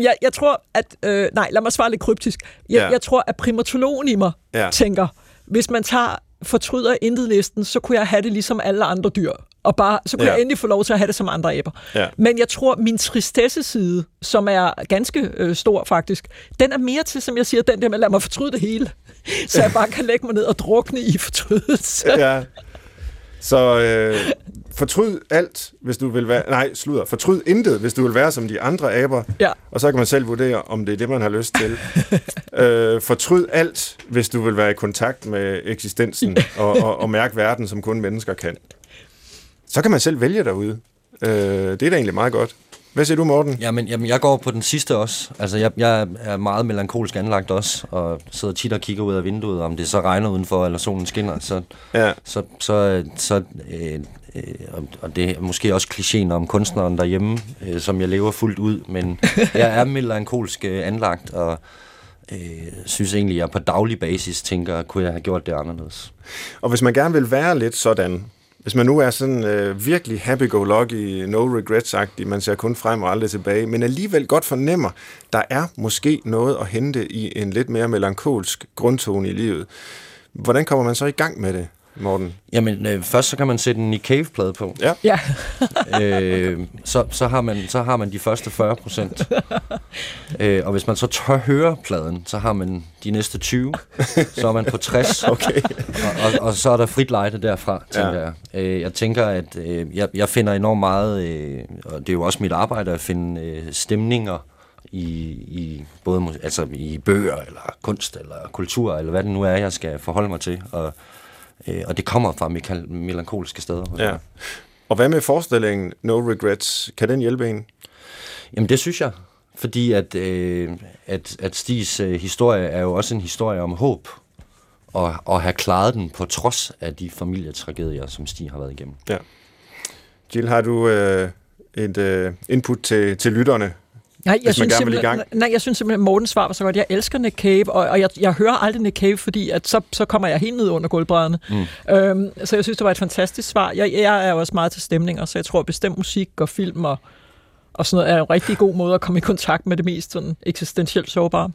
jeg, jeg tror, at... Øh, nej, lad mig svare lidt kryptisk. Jeg, ja. jeg tror, at primatologen i mig ja. tænker, hvis man tager fortryder intet listen, så kunne jeg have det ligesom alle andre dyr og bare, så kunne ja. jeg endelig få lov til at have det som andre æber. Ja. Men jeg tror, min tristesse-side, som er ganske øh, stor faktisk, den er mere til, som jeg siger, den der med, lad mig fortryde det hele. Så jeg bare kan lægge mig ned og drukne i fortrydelse. Ja. Så øh, fortryd alt, hvis du vil være... Nej, slutter. Fortryd intet, hvis du vil være som de andre aber. Ja. Og så kan man selv vurdere, om det er det, man har lyst til. øh, fortryd alt, hvis du vil være i kontakt med eksistensen og, og, og mærke verden, som kun mennesker kan. Så kan man selv vælge derude. Øh, det er da egentlig meget godt. Hvad siger du, Morten? Jamen, jamen jeg går på den sidste også. Altså, jeg, jeg er meget melankolsk anlagt også, og sidder tit og kigger ud af vinduet, om det så regner udenfor, eller solen skinner. Så, ja. så, så, så øh, øh, og det er måske også klichéen om kunstneren derhjemme, øh, som jeg lever fuldt ud, men jeg er melankolsk øh, anlagt, og øh, synes egentlig, at jeg på daglig basis tænker, kunne jeg have gjort det anderledes. Og hvis man gerne vil være lidt sådan, hvis man nu er sådan øh, virkelig happy-go-lucky, no regrets-agtig, man ser kun frem og aldrig tilbage, men alligevel godt fornemmer, der er måske noget at hente i en lidt mere melankolsk grundtone i livet. Hvordan kommer man så i gang med det, Morten? Jamen, øh, først så kan man sætte en Nick Cave-plade på. Ja. Ja. øh, så, så, har man, så har man de første 40 procent. øh, og hvis man så tør høre pladen, så har man de næste 20. Så er man på 60. Okay. og, og, og så er der frit lejde derfra, tænker Ja. jeg. Øh, jeg tænker, at øh, jeg, jeg finder enormt meget, øh, og det er jo også mit arbejde, at finde øh, stemninger i, i både altså i bøger, eller kunst, eller kultur, eller hvad det nu er, jeg skal forholde mig til. Og, øh, og det kommer fra mekal- melankolske steder. Ja. mig. Og hvad med forestillingen No Regrets? Kan den hjælpe en? Jamen det synes jeg, fordi at, øh, at, at Stigs øh, historie er jo også en historie om håb, og, og have klaret den på trods af de familietragedier, som Stig har været igennem. Ja. Jill, har du øh, et øh, input til, til lytterne? Nej, jeg synes, gerne vil i simpelthen, nej, jeg synes simpelthen, at Mortens svar var så godt. Jeg elsker Nick Cave, og, og jeg, jeg hører aldrig Nick Cave, fordi at så, så kommer jeg helt ned under gulvbrædderne. Mm. Øhm, så jeg synes, det var et fantastisk svar. Jeg, jeg er også meget til stemninger, så jeg tror, at bestemt musik og film og, og sådan noget er en rigtig god måde at komme i kontakt med det mest sådan eksistentielt sårbare.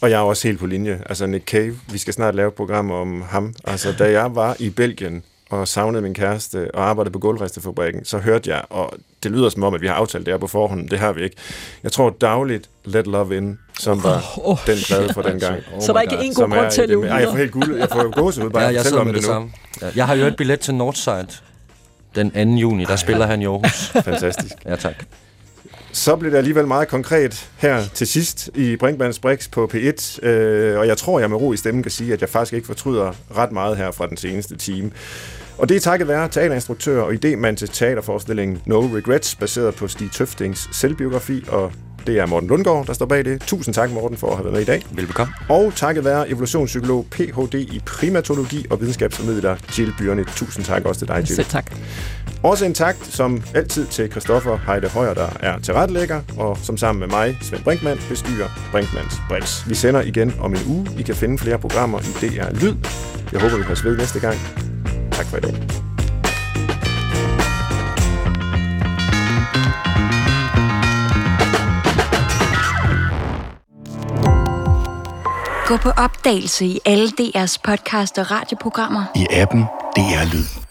Og jeg er også helt på linje. Altså Nick Cave, vi skal snart lave et program om ham. Altså da jeg var i Belgien og savnede min kæreste og arbejdede på gulvrestefabrikken, så hørte jeg, og det lyder som om, at vi har aftalt det her på forhånd, det har vi ikke. Jeg tror dagligt Let Love In, som var Åh, oh, den plade for den gang. Oh så der er ikke en god grund til at Ej, jeg får helt guld. Jeg får gåsehud bare Ja, jeg sidder om med det det, nu. samme. Jeg har jo et billet til Northside den 2. juni, der spiller han i Aarhus. Fantastisk. Ja, tak. Så blev det alligevel meget konkret her til sidst i Brinkmanns Brix på P1, øh, og jeg tror, jeg med ro i stemmen kan sige, at jeg faktisk ikke fortryder ret meget her fra den seneste time. Og det er takket være teaterinstruktør og idémand til teaterforestillingen No Regrets, baseret på Stig Tøftings selvbiografi, og det er Morten Lundgaard, der står bag det. Tusind tak, Morten, for at have været med i dag. Velbekomme. Og takket være evolutionspsykolog, Ph.D. i primatologi og videnskabsformidler Jill Byrne. Tusind tak også til dig, Jill. Selv tak. Også en tak, som altid, til Christoffer Heide Højer, der er tilrettelægger, og som sammen med mig, Svend Brinkmann, bestyrer Brinkmanns Brix. Vi sender igen om en uge. I kan finde flere programmer i DR Lyd. Jeg håber, vi høres ved næste gang. Tak for i dag. Gå på opdagelse i alle DR's podcast og radioprogrammer. i appen DR Lyd.